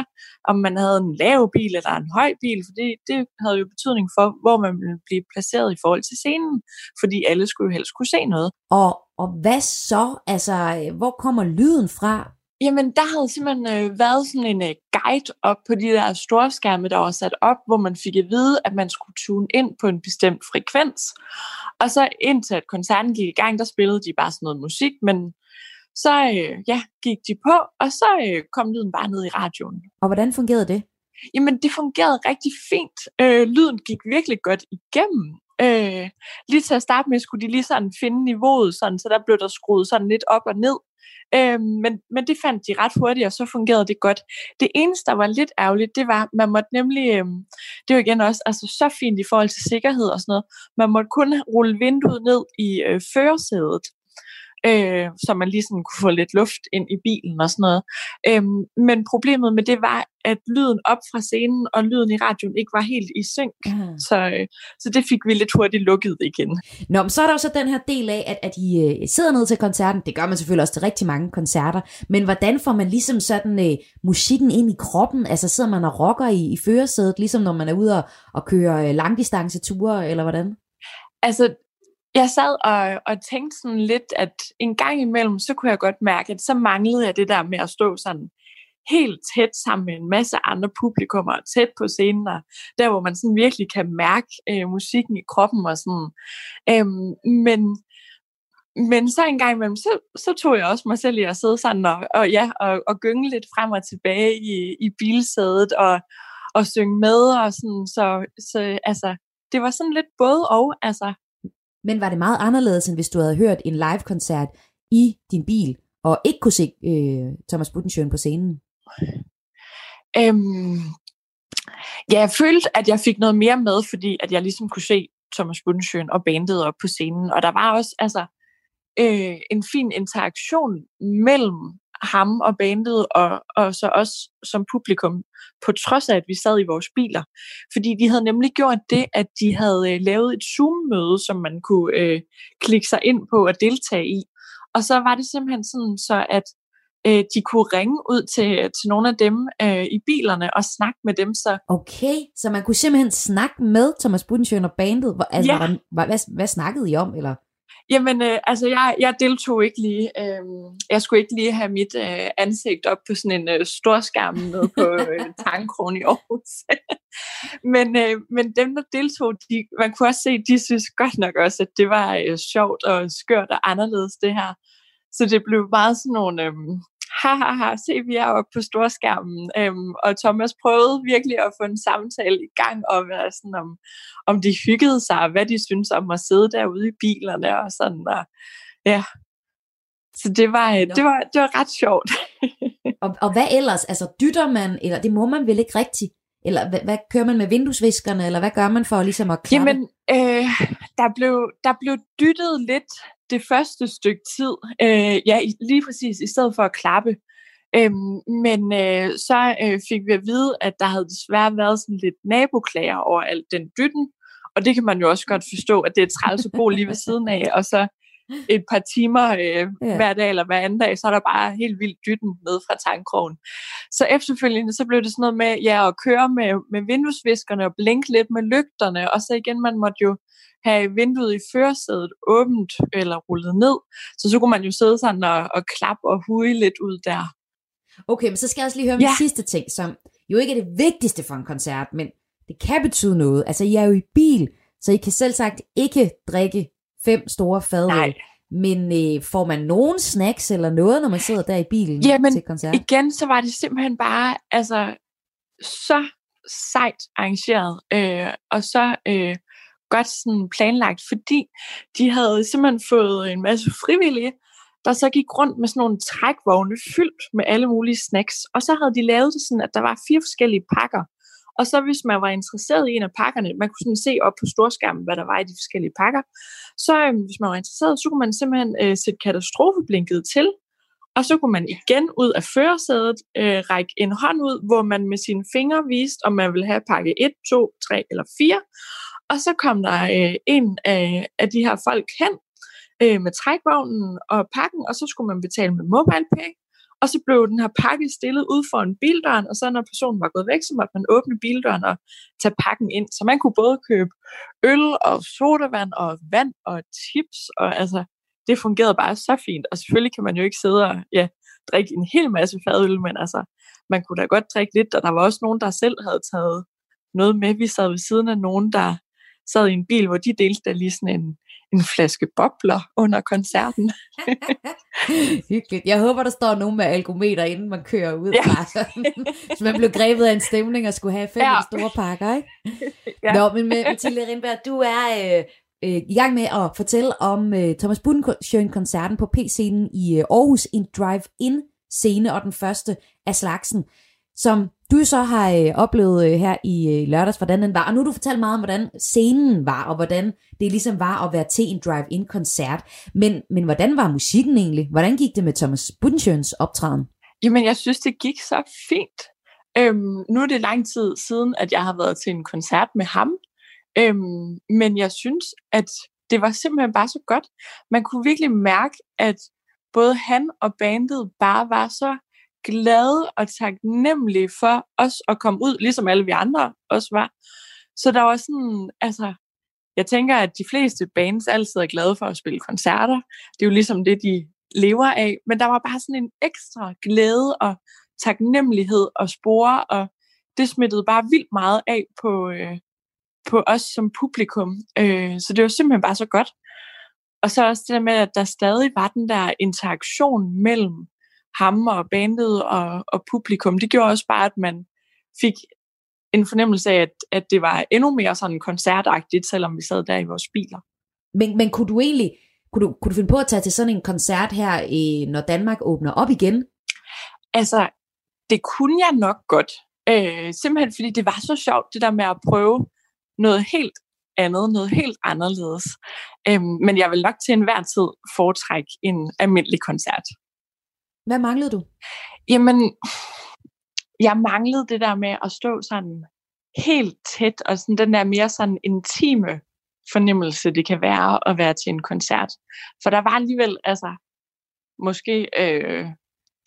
om man havde en lav bil eller en høj bil, for det, det havde jo betydning for, hvor man ville blive placeret i forhold til scenen, fordi alle skulle jo helst kunne se noget. Og, og hvad så? Altså, hvor kommer lyden fra? Jamen, der havde simpelthen øh, været sådan en øh, guide op på de der store skærme, der var sat op, hvor man fik at vide, at man skulle tune ind på en bestemt frekvens. Og så indtil at koncerten gik i gang, der spillede de bare sådan noget musik, men så øh, ja, gik de på, og så øh, kom lyden bare ned i radioen. Og hvordan fungerede det? Jamen, det fungerede rigtig fint. Øh, lyden gik virkelig godt igennem. Øh, lige til at starte med skulle de lige sådan finde niveauet, sådan, så der blev der skruet sådan lidt op og ned. Øh, men, men det fandt de ret hurtigt, og så fungerede det godt. Det eneste, der var lidt ærgerligt, det var, man måtte nemlig, øh, det var igen også altså, så fint i forhold til sikkerhed og sådan noget, man måtte kun rulle vinduet ned i øh, førersædet øh, så man lige sådan kunne få lidt luft ind i bilen og sådan noget. Øhm, men problemet med det var, at lyden op fra scenen og lyden i radioen ikke var helt i synk. Mm. Så, øh, så det fik vi lidt hurtigt lukket igen. Nå, men så er der jo så den her del af, at, at I øh, sidder ned til koncerten. Det gør man selvfølgelig også til rigtig mange koncerter. Men hvordan får man ligesom sådan øh, musikken ind i kroppen? Altså sidder man og rocker i, i førersædet, ligesom når man er ude og, og køre øh, langdistanceture, eller hvordan? Altså, jeg sad og, og tænkte sådan lidt, at en gang imellem, så kunne jeg godt mærke, at så manglede jeg det der med at stå sådan helt tæt sammen med en masse andre publikummer, tæt på scenen, og der hvor man sådan virkelig kan mærke øh, musikken i kroppen og sådan. Øhm, men, men så en gang imellem, så, så tog jeg også mig selv i at sidde sådan og, og, ja, og, og gynge lidt frem og tilbage i, i bilsædet og, og synge med og sådan, så, så altså, det var sådan lidt både og, altså, men var det meget anderledes, end hvis du havde hørt en live-koncert i din bil, og ikke kunne se øh, Thomas Budensjøen på scenen? Øhm, ja, jeg følte, at jeg fik noget mere med, fordi at jeg ligesom kunne se Thomas Budensjøen og bandet op på scenen. Og der var også altså, øh, en fin interaktion mellem ham og bandet, og, og så også som publikum, på trods af, at vi sad i vores biler. Fordi de havde nemlig gjort det, at de havde øh, lavet et Zoom-møde, som man kunne øh, klikke sig ind på og deltage i. Og så var det simpelthen sådan, så at øh, de kunne ringe ud til, til nogle af dem øh, i bilerne og snakke med dem. Så. Okay, så man kunne simpelthen snakke med Thomas Budensjøen og bandet? Altså, ja. der, hvad, hvad snakkede I om? Eller? Jamen, øh, altså, jeg, jeg deltog ikke lige. Øh, jeg skulle ikke lige have mit øh, ansigt op på sådan en øh, storskærm nede på øh, *laughs* tankronen i Aarhus. *laughs* men, øh, men dem, der deltog, de, man kunne også se, de synes godt nok også, at det var øh, sjovt og skørt og anderledes, det her. Så det blev meget sådan nogle øh, ha, ha, ha, se, vi er oppe på storskærmen. Øhm, og Thomas prøvede virkelig at få en samtale i gang, og være sådan om, om de hyggede sig, og hvad de synes om at sidde derude i bilerne, og sådan, og ja. Så det var, øh, det var, det var ret sjovt. *laughs* og, og hvad ellers? Altså, dytter man, eller det må man vel ikke rigtigt? Eller hvad, hvad kører man med vinduesviskerne, eller hvad gør man for ligesom at klappe? Jamen, øh, der, blev, der blev dyttet lidt det første stykke tid. Øh, ja, lige præcis, i stedet for at klappe. Øhm, men øh, så øh, fik vi at vide, at der havde desværre været sådan lidt naboklager over alt den dytten. Og det kan man jo også godt forstå, at det er træls at bo lige ved siden af. Og så et par timer øh, ja. hver dag eller hver anden dag, så er der bare helt vildt dytten ned fra tankkrogen. Så efterfølgende, så blev det sådan noget med ja, at køre med, med vinduesviskerne og blinke lidt med lygterne, og så igen, man måtte jo have vinduet i førersædet åbent eller rullet ned, så så kunne man jo sidde sådan og, og klappe og huge lidt ud der. Okay, men så skal jeg også lige høre om ja. den sidste ting, som jo ikke er det vigtigste for en koncert, men det kan betyde noget. Altså, I er jo i bil, så I kan selv sagt ikke drikke fem store fadøl. Men øh, får man nogen snacks eller noget, når man sidder der i bilen Jamen, til koncert? igen, så var det simpelthen bare altså, så sejt arrangeret, øh, og så øh, godt sådan planlagt, fordi de havde simpelthen fået en masse frivillige, der så gik rundt med sådan nogle trækvogne fyldt med alle mulige snacks. Og så havde de lavet det sådan, at der var fire forskellige pakker. Og så hvis man var interesseret i en af pakkerne, man kunne sådan se op på storskærmen, hvad der var i de forskellige pakker, så øhm, hvis man var interesseret, så kunne man simpelthen øh, sætte katastrofeblinket til, og så kunne man igen ud af førersædet øh, række en hånd ud, hvor man med sine fingre viste, om man ville have pakke 1, 2, 3 eller 4. Og så kom der øh, en af, af de her folk hen øh, med trækvognen og pakken, og så skulle man betale med MobilePay. Og så blev den her pakke stillet ud for en bildøren, og så når personen var gået væk, så måtte man åbne bildøren og tage pakken ind. Så man kunne både købe øl og sodavand og vand og chips, og altså, det fungerede bare så fint. Og selvfølgelig kan man jo ikke sidde og ja, drikke en hel masse fadøl, men altså, man kunne da godt drikke lidt, og der var også nogen, der selv havde taget noget med. Vi sad ved siden af nogen, der sad i en bil, hvor de delte der lige sådan en, en flaske bobler under koncerten. *laughs* Hyggeligt. Jeg håber, der står nogen med algometer, inden man kører ud. Ja. så *laughs* man blev grebet af en stemning og skulle have fem ja. store pakker, ikke? *laughs* ja. Nå, men Mathilde Rindberg, du er øh, øh, i gang med at fortælle om øh, Thomas Budensjøen-koncerten på P-scenen i øh, Aarhus, en drive-in scene, og den første af slagsen, som du så har øh, oplevet øh, her i øh, lørdags, hvordan den var. Og nu har du fortalt meget om, hvordan scenen var, og hvordan det ligesom var at være til en drive-in-koncert. Men, men hvordan var musikken egentlig? Hvordan gik det med Thomas Budensjøns optræden? Jamen, jeg synes, det gik så fint. Øhm, nu er det lang tid siden, at jeg har været til en koncert med ham. Øhm, men jeg synes, at det var simpelthen bare så godt. Man kunne virkelig mærke, at både han og bandet bare var så glade og taknemmelige for os at komme ud, ligesom alle vi andre også var. Så der var sådan, altså, jeg tænker, at de fleste bands altid er glade for at spille koncerter. Det er jo ligesom det, de lever af. Men der var bare sådan en ekstra glæde og taknemmelighed og spore, og det smittede bare vildt meget af på, øh, på os som publikum. Øh, så det var simpelthen bare så godt. Og så også det der med, at der stadig var den der interaktion mellem ham og bandet og, og publikum, det gjorde også bare, at man fik en fornemmelse af, at, at det var endnu mere sådan koncertagtigt, selvom vi sad der i vores biler. Men, men kunne du egentlig kunne du, kunne du finde på at tage til sådan en koncert her, i, når Danmark åbner op igen? Altså, det kunne jeg nok godt. Øh, simpelthen fordi det var så sjovt, det der med at prøve noget helt andet, noget helt anderledes. Øh, men jeg vil nok til enhver tid foretrække en almindelig koncert. Hvad manglede du? Jamen, jeg manglede det der med at stå sådan helt tæt, og sådan den der mere sådan intime fornemmelse, det kan være at være til en koncert. For der var alligevel, altså, måske øh,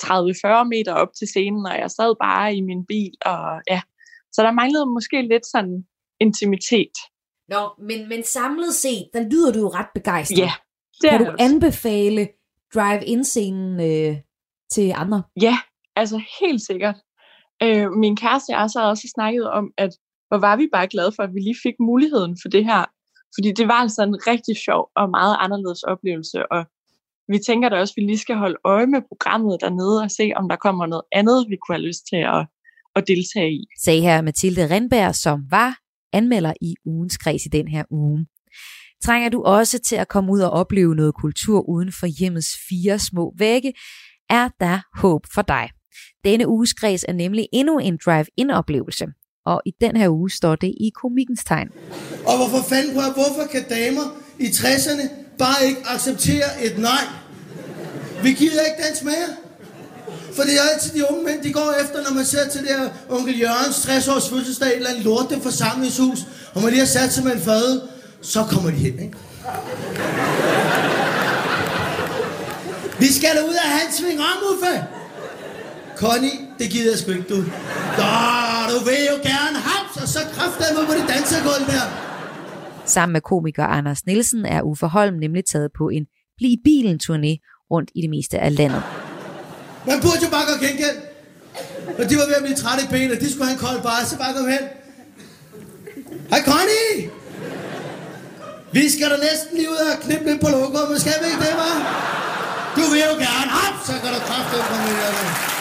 30-40 meter op til scenen, og jeg sad bare i min bil, og ja, så der manglede måske lidt sådan intimitet. Nå, men, men samlet set, der lyder du jo ret begejstret. Ja, det Kan du også. anbefale drive-in-scenen øh, til andre? Ja, altså helt sikkert. Øh, min kæreste og jeg så også snakket om, at hvor var vi bare glade for, at vi lige fik muligheden for det her. Fordi det var altså en rigtig sjov og meget anderledes oplevelse, og vi tænker da også, at vi lige skal holde øje med programmet dernede og se, om der kommer noget andet, vi kunne have lyst til at, at deltage i. Sagde her Mathilde Rindberg, som var anmelder i ugens kreds i den her uge. Trænger du også til at komme ud og opleve noget kultur uden for hjemmets fire små vægge, er der håb for dig. Denne uges kreds er nemlig endnu en drive-in-oplevelse, og i den her uge står det i komikens tegn. Og hvorfor fanden på, hvorfor kan damer i 60'erne bare ikke acceptere et nej? Vi gider ikke dans mere. For det er altid de unge mænd, de går efter, når man ser til det her onkel Jørgens 60 års fødselsdag, eller andet lorte forsamlingshus, og man lige har sat sig med en fad, så kommer de hen, ikke? Vi skal da ud af hans sving om, Uffe! Connie, det gider jeg sgu ikke, du. Nå, du vil jo gerne haps, og så kraftedeme på det dansegulv der. Sammen med komiker Anders Nielsen er Uffe Holm nemlig taget på en Bliv bilen turné rundt i det meste af landet. Man burde jo bare gå gengæld. Og de var ved at blive trætte i benene. De skulle have en kold bare, så bare kom hen. Hej Connie! Vi skal da næsten lige ud og knippe lidt på men skal vi ikke det, var? Du vil jo gerne op, så kan du kraftedeme komme ind.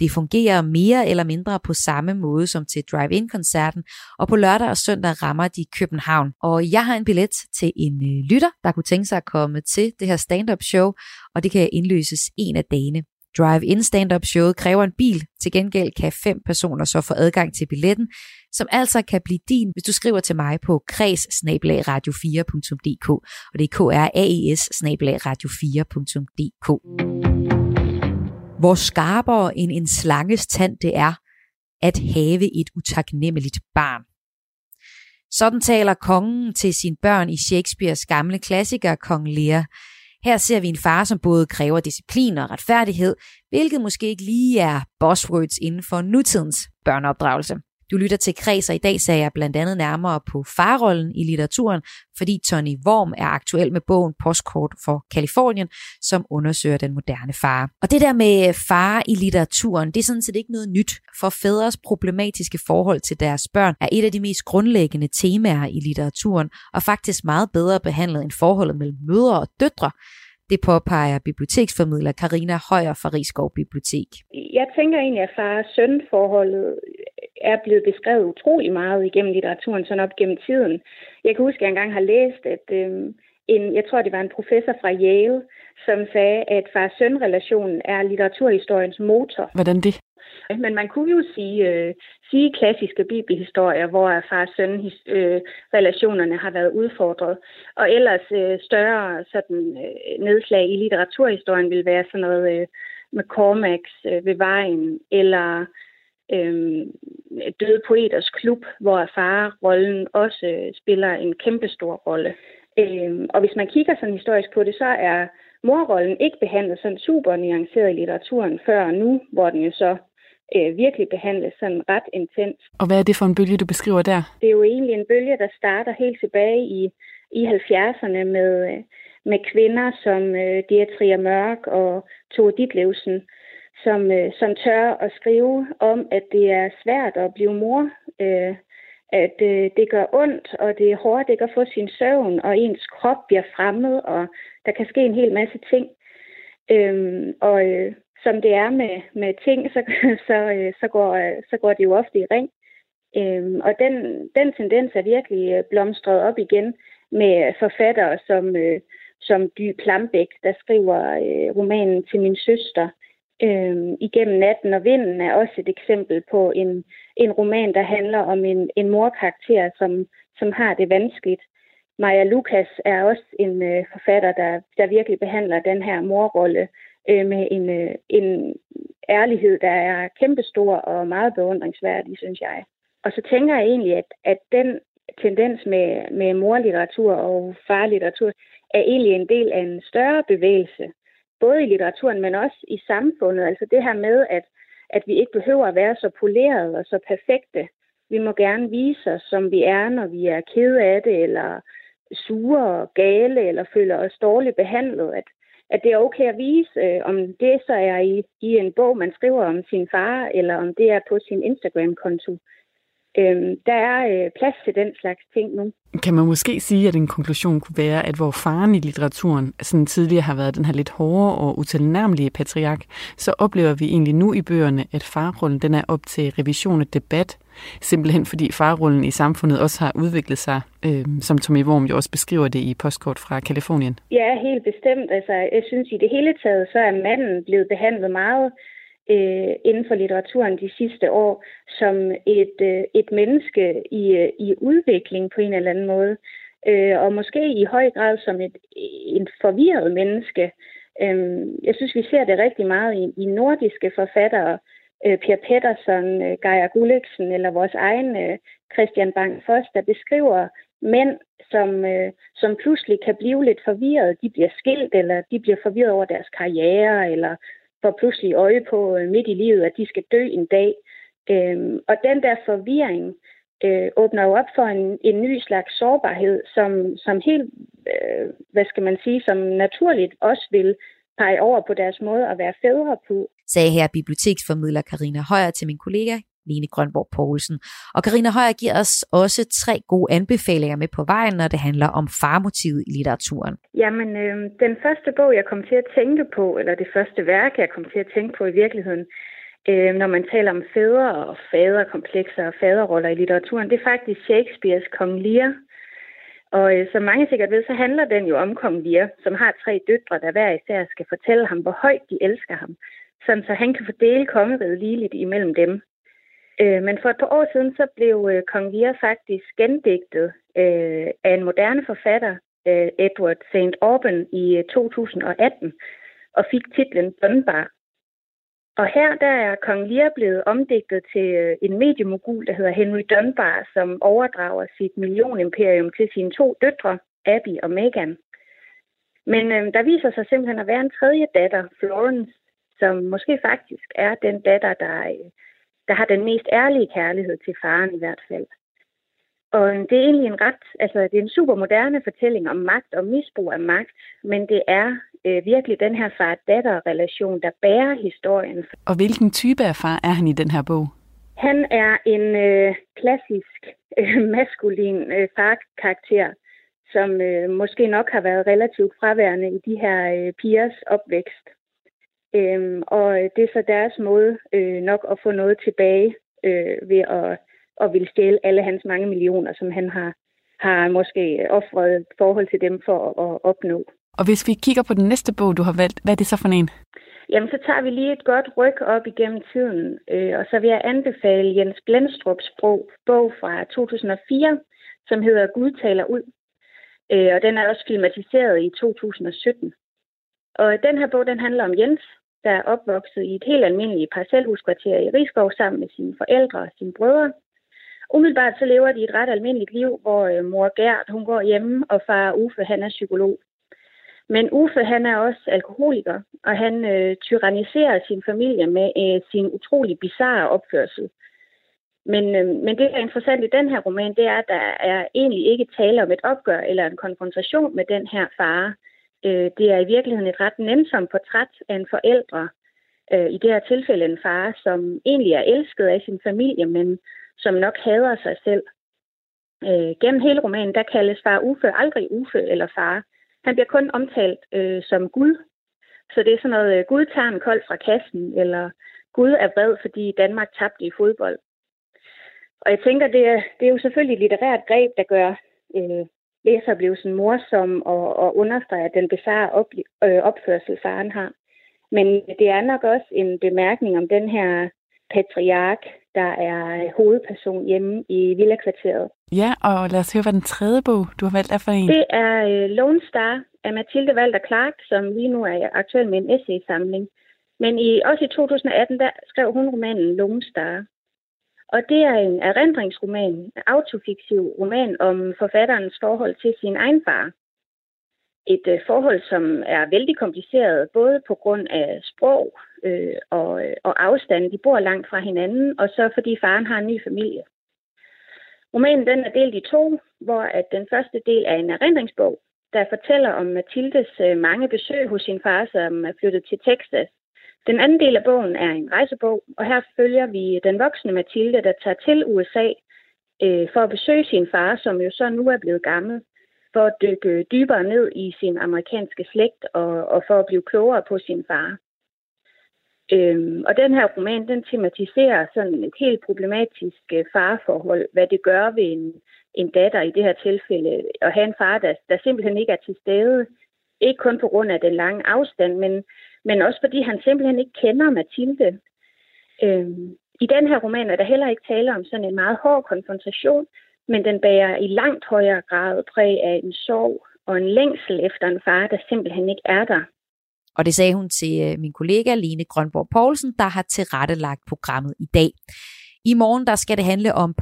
Det fungerer mere eller mindre på samme måde som til drive-in-koncerten, og på lørdag og søndag rammer de København. Og jeg har en billet til en øh, lytter, der kunne tænke sig at komme til det her stand-up show, og det kan indløses en af dagene. Drive-in stand-up showet kræver en bil. Til gengæld kan fem personer så få adgang til billetten, som altså kan blive din, hvis du skriver til mig på kreds radio4.dk, og det er k r a e s radio4.dk hvor skarpere end en slanges tand det er at have et utaknemmeligt barn. Sådan taler kongen til sine børn i Shakespeares gamle klassiker Kong Lear. Her ser vi en far, som både kræver disciplin og retfærdighed, hvilket måske ikke lige er buzzwords inden for nutidens børneopdragelse. Du lytter til Kreds, i dag sagde jeg blandt andet nærmere på farrollen i litteraturen, fordi Tony Worm er aktuel med bogen Postkort for Kalifornien, som undersøger den moderne far. Og det der med far i litteraturen, det er sådan set ikke noget nyt, for fædres problematiske forhold til deres børn er et af de mest grundlæggende temaer i litteraturen, og faktisk meget bedre behandlet end forholdet mellem mødre og døtre. Det påpeger biblioteksformidler Karina Højer fra Rigskov Bibliotek. Jeg tænker egentlig, at far-søn-forholdet er blevet beskrevet utrolig meget igennem litteraturen, sådan op gennem tiden. Jeg kan huske, at jeg engang har læst, at øh, en, jeg tror, det var en professor fra Yale, som sagde, at far-søn-relationen er litteraturhistoriens motor. Hvordan det? Men man kunne jo sige, øh, sige klassiske bibelhistorier, hvor far-søn-relationerne øh, har været udfordret. Og ellers øh, større sådan, øh, nedslag i litteraturhistorien vil være sådan noget øh, med Cormacs øh, ved vejen, eller øh, Døde Poeters Klub, hvor farrollen også spiller en kæmpestor rolle. Øh, og hvis man kigger sådan historisk på det, så er morrollen ikke behandlet sådan super nuanceret i litteraturen før nu, hvor den jo så øh, virkelig behandles sådan ret intens. Og hvad er det for en bølge, du beskriver der? Det er jo egentlig en bølge, der starter helt tilbage i, i 70'erne med, med kvinder som øh, Dietrich Mørk og Tove Ditlevsen, som, øh, som tør at skrive om, at det er svært at blive mor, øh, at øh, det gør ondt, og det er hårdt ikke at få sin søvn, og ens krop bliver fremmed, og der kan ske en hel masse ting. Øhm, og øh, som det er med, med ting, så, *laughs* så, øh, så, går, øh, så går det jo ofte i ring. Øhm, og den, den tendens er virkelig øh, blomstret op igen med forfattere som, øh, som Dy Plambæk, der skriver øh, romanen til min søster, øh, igennem natten og vinden er også et eksempel på en, en roman, der handler om en, en morkarakter, som, som har det vanskeligt. Maja Lukas er også en øh, forfatter, der, der virkelig behandler den her morrolle øh, med en, øh, en ærlighed, der er kæmpestor og meget beundringsværdig, synes jeg. Og så tænker jeg egentlig, at, at den tendens med, med morlitteratur og farlitteratur er egentlig en del af en større bevægelse, både i litteraturen, men også i samfundet. Altså det her med, at, at vi ikke behøver at være så polerede og så perfekte. Vi må gerne vise os, som vi er, når vi er kede af det, eller sure og gale, eller føler os dårligt behandlet. At, at det er okay at vise, øh, om det så er i, i en bog, man skriver om sin far, eller om det er på sin Instagram-konto. Øh, der er øh, plads til den slags ting nu. Kan man måske sige, at en konklusion kunne være, at hvor faren i litteraturen sådan tidligere har været den her lidt hårde og utilnærmelige patriark, så oplever vi egentlig nu i bøgerne, at farrollen den er op til revision og debat, simpelthen fordi farrollen i samfundet også har udviklet sig, øh, som Tommy Worm jo også beskriver det i postkort fra Kalifornien. Ja, helt bestemt. Altså, jeg synes i det hele taget, så er manden blevet behandlet meget øh, inden for litteraturen de sidste år som et, øh, et menneske i, øh, i udvikling på en eller anden måde. Øh, og måske i høj grad som et, en forvirret menneske. Øh, jeg synes, vi ser det rigtig meget i, i nordiske forfattere. Øh, Per Pettersson, øh, Geir Gulliksen eller vores egen øh, Christian Bang-Foss, der beskriver mænd, som, øh, som pludselig kan blive lidt forvirret. De bliver skilt, eller de bliver forvirret over deres karriere, eller får pludselig øje på øh, midt i livet, at de skal dø en dag. Øh, og den der forvirring øh, åbner jo op for en, en ny slags sårbarhed, som, som helt, øh, hvad skal man sige, som naturligt også vil pege over på deres måde at være fædre på. Sagde her biblioteksformidler Karina Højer til min kollega Lene Grønborg Poulsen. Og Karina Højer giver os også tre gode anbefalinger med på vejen, når det handler om farmotivet i litteraturen. Jamen, øh, den første bog, jeg kom til at tænke på, eller det første værk, jeg kom til at tænke på i virkeligheden, øh, når man taler om fædre og faderkomplekser og faderroller i litteraturen, det er faktisk Shakespeares Kong Lear. Og øh, som mange sikkert ved, så handler den jo om Kong Lear, som har tre døtre, der hver især skal fortælle ham, hvor højt de elsker ham, sådan så han kan fordele kongeriget ligeligt imellem dem. Øh, men for et par år siden, så blev øh, Kong Lear faktisk gendigtet øh, af en moderne forfatter, øh, Edward St. Auburn, i øh, 2018, og fik titlen Dunbar. Og her der er Kong Lear blevet omdigtet til øh, en mediemogul, der hedder Henry Dunbar, som overdrager sit millionimperium til sine to døtre, Abby og Meghan. Men øh, der viser sig simpelthen at være en tredje datter, Florence, som måske faktisk er den datter, der øh, der har den mest ærlige kærlighed til faren i hvert fald. Og det er egentlig en ret, altså det er en super moderne fortælling om magt og misbrug af magt, men det er øh, virkelig den her far-datter-relation, der bærer historien. Og hvilken type af far er han i den her bog? Han er en øh, klassisk øh, maskulin øh, farkarakter, som øh, måske nok har været relativt fraværende i de her øh, pigers opvækst. Øhm, og det er så deres måde øh, nok at få noget tilbage øh, ved at, at ville stjæle alle hans mange millioner, som han har, har måske offret forhold til dem for at opnå. Og hvis vi kigger på den næste bog, du har valgt, hvad er det så for en? Jamen, så tager vi lige et godt ryg op igennem tiden, øh, og så vil jeg anbefale Jens Blendstrups bog, bog fra 2004, som hedder Gud taler ud. Øh, og den er også filmatiseret i 2017. Og den her bog, den handler om Jens, der er opvokset i et helt almindeligt parcelhuskvarter i Rigskov sammen med sine forældre og sine brødre. Umiddelbart så lever de et ret almindeligt liv, hvor øh, mor Gert hun går hjemme, og far Uffe han er psykolog. Men Uffe han er også alkoholiker, og han øh, tyranniserer sin familie med øh, sin utrolig bizarre opførsel. Men, øh, men det, der er interessant i den her roman, det er, at der er egentlig ikke tale om et opgør eller en konfrontation med den her far. Øh, det er i virkeligheden et ret nænsomt portræt af en forældre, øh, i det her tilfælde en far, som egentlig er elsket af sin familie, men som nok hader sig selv. Øh, gennem hele romanen, der kaldes far Uffe aldrig Uffe eller far. Han bliver kun omtalt øh, som Gud. Så det er sådan noget, øh, Gud tager en kold fra kassen, eller Gud er vred, fordi Danmark tabte i fodbold. Og jeg tænker, det er, det er jo selvfølgelig et litterært greb, der gør øh, læseroplevelsen morsom og, og understreger den bizarre op, øh, opførsel, faren har. Men det er nok også en bemærkning om den her patriark, der er hovedperson hjemme i villakvarteret. Ja, og lad os høre, hvad den tredje bog, du har valgt er for en. Det er øh, Lone Star af Mathilde Walter Clark, som lige nu er aktuel med en essay-samling. Men i, også i 2018, der skrev hun romanen Lone Star. Og det er en erindringsroman, en autofiktiv roman om forfatterens forhold til sin egen far. Et øh, forhold, som er vældig kompliceret, både på grund af sprog øh, og, øh, og afstand. De bor langt fra hinanden, og så fordi faren har en ny familie. Romanen den er delt i to, hvor at den første del er en erindringsbog, der fortæller om Mathildes øh, mange besøg hos sin far, som er flyttet til Texas den anden del af bogen er en rejsebog, og her følger vi den voksne Mathilde, der tager til USA øh, for at besøge sin far, som jo så nu er blevet gammel, for at dykke dybere ned i sin amerikanske slægt og, og for at blive klogere på sin far. Øhm, og den her roman, den tematiserer sådan et helt problematisk øh, farforhold, hvad det gør ved en, en datter i det her tilfælde, at have en far, der, der simpelthen ikke er til stede. Ikke kun på grund af den lange afstand, men, men også fordi han simpelthen ikke kender Mathilde. Øhm, I den her roman er der heller ikke tale om sådan en meget hård konfrontation, men den bærer i langt højere grad præg af en sorg og en længsel efter en far, der simpelthen ikke er der. Og det sagde hun til øh, min kollega Lene Grønborg Poulsen, der har tilrettelagt programmet i dag. I morgen der skal det handle om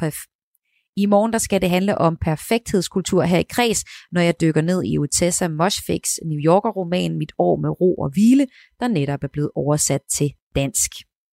i morgen der skal det handle om perfekthedskultur her i Kreds, når jeg dykker ned i Utessa Moshfiks New Yorker-roman Mit år med ro og hvile, der netop er blevet oversat til dansk.